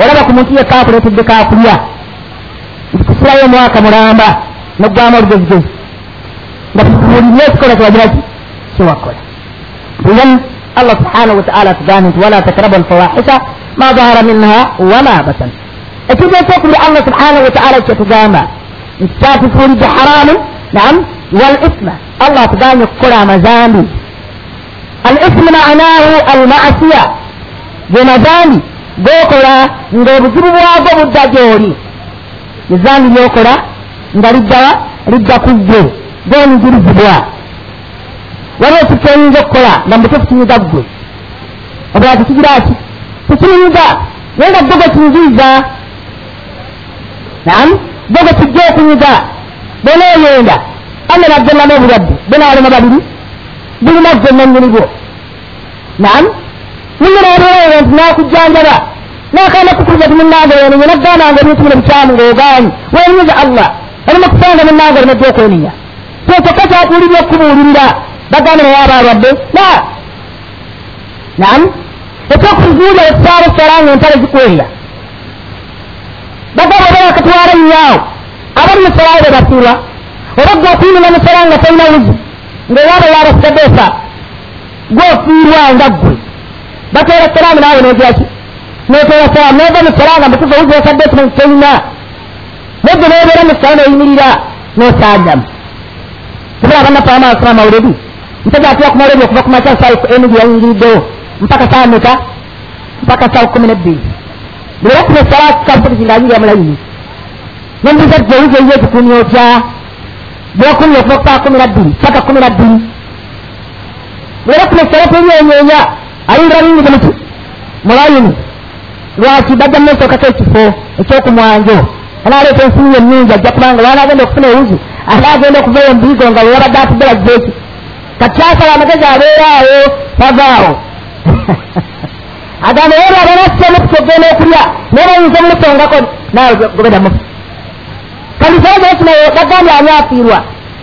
Olaba ku muntu yekka akuleetedde kakulya ntikusirayo omwaka mulamba noggwamu olugezigezi nga tukubuulirye ekikola kyewagira kyewakola idan allah subhanahu wataala atugambye nti wala takrabu alfawahisha ma dahara minha wama batan ekintu ekyokubiri allah subhanahu wataala kyetugamba nti kyatufuulidde haramu naam wal isma allah atugambye okukola amazambi al ismu manahu al masiya ge mazambi gokola ng'obuzibu bwagwo budda gy'oli ezambi lyokola nga liddawa lidda ku ggwe gwenyigirizibwa waliwo kikyoyinza okukola nga mutufu kinyiga ggwe obula tikigira ki tikinyiga naye nga ggwe kinyigiriza nam ggwe gwe kijja okunyiga bonaoyenda ame naggenamu obulwadde bonaalema babiri bulina ggwe nanyinibwo nam ninyinaobeera nti nakujjanjaba. Nakaana kukuliza ti munange wenenya nagambanga ebintu bino bikyamu ngaogaanyi wenyiza allah. Olima kusanga munange olimajja okwenenya kyokka kyakuwulirya okubuulirira bagambe naye aba alwadde la! Nam ekyokuzuulya ekisaala ekisalanga entale zikwerya bagamba oba bakatwala nyaawo abali musalawo be bafiirwa oba gwe okuyinira musala nga tolina wuzi ngaowaaba yabasigadde efa gwofiirwa nga ggwe. Bateera salaamu naawe notyaki noteera salaamu nova musala nga mutufu wuzi osadde ekimanyi tolina negwe nobeera musala noyimirira nosaagamu tubula banafe amaasira mawuledi mpega atya kumala ebyo okuva kumakya saa emu gye yayingiriddewo mpaka saa meka mpaka saa kumi nebbiri bwera kuba esala kampulisi ngaayingira mulayini nembuuza gwewuzi eyo ekikumi otya bwekumi okuva ku saa kumi nabbiri paka kumi nabbiri bwera kuba esala teryenyeenya ayingira biyingize muki mulayini lwaki bajja mumesookako ekifo ekyokumwanjo anaaleeta ensimu yennyingi ajja kubanga wana agenda okufuna ewuzi ate agenda okuvayo mubiigo nga wewabadde atudde bajjeeki kakyasala amagezi abeeraawo tavaawo agamba era abanasitemu kutogenda okulya naye bayinza omusongako nawe gobedamu kalisaagekinayo bagambye ani afiirwa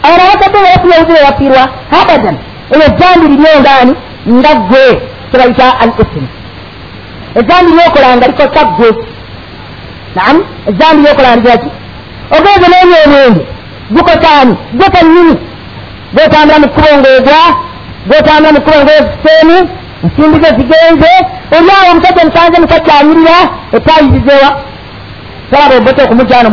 abana bagadde bayafuya ewuzi eyafiirwa abadan eyo ejambi liryongaani nga ggwe kyebayita al isimu ezambi lyokola nga likosa ggwe naam ezambi lyokola ndiraki ogenze nenya omwenge. Gukosaani gwe kennyini gwotambula mu kkubo ngaogwa gwotambula mu kkubo ngaoseeni ensimbi ze zigenze oliawo omusajja musanze musakyanyirira etayizizewa salaba obota okumujano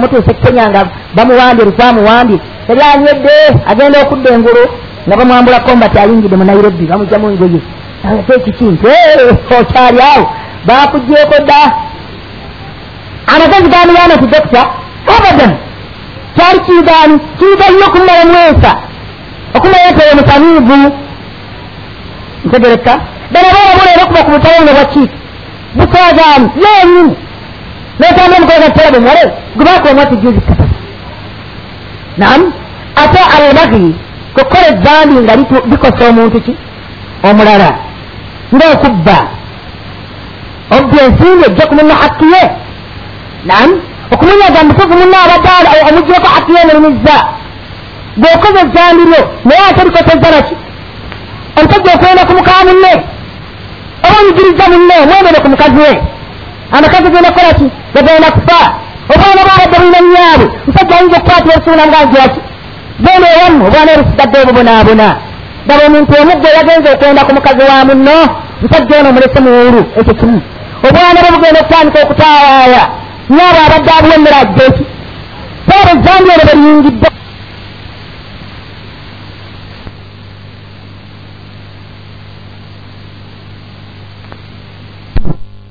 mutuuse kenya nga bamuwambye lukwamuwambye eryanywedde agenda okudda engulu nga bamwambula kombati ayingidde mu nairobi bamugjamu ngoye ekiki nti okyali awo. Bakugjeeko dda. Amagezi gamuyana ti dokita abadan kyali kiigaani? Kiiga nnyo okumala mwesa okumanya nti oyo musamiivu ntegereka. Banabaabula era okuba ku butawo nga bwakiiki butagaani yenyini notamba omukola gatala bumwale gwebakubamu ati juzi kapasa nam ate albagi kukola ezambi nga likosa omuntu ki? Omulala. Ngaokubba obba ensimbi ejja kumenya hakki ye. Nam okumunyaga mutufu muna abadde omugyeko hakki ye nerumizza bwokoza ezambi lyo naye ate likosezza naki omusajja okwenda ku muka munne oba onyigiriza munne mwendere ku mukazi we amakazi genda kukola ki bagenda kufa. Obwana bwabadde bulina nyaabwe musajja ayinza okukwatira obusuula muganjiraki bwena ewamu obwana obusigadde obubonaabona daba omuntu omuggo yagenza okwenda ku mukazi wa munno musajja ono mulese muwulu ekyo kimu obwana bwe bugenda okutandika okutaawaaya nyaabwe abadde abuwemmera ajja eki saaba ezambi ero beliyingidde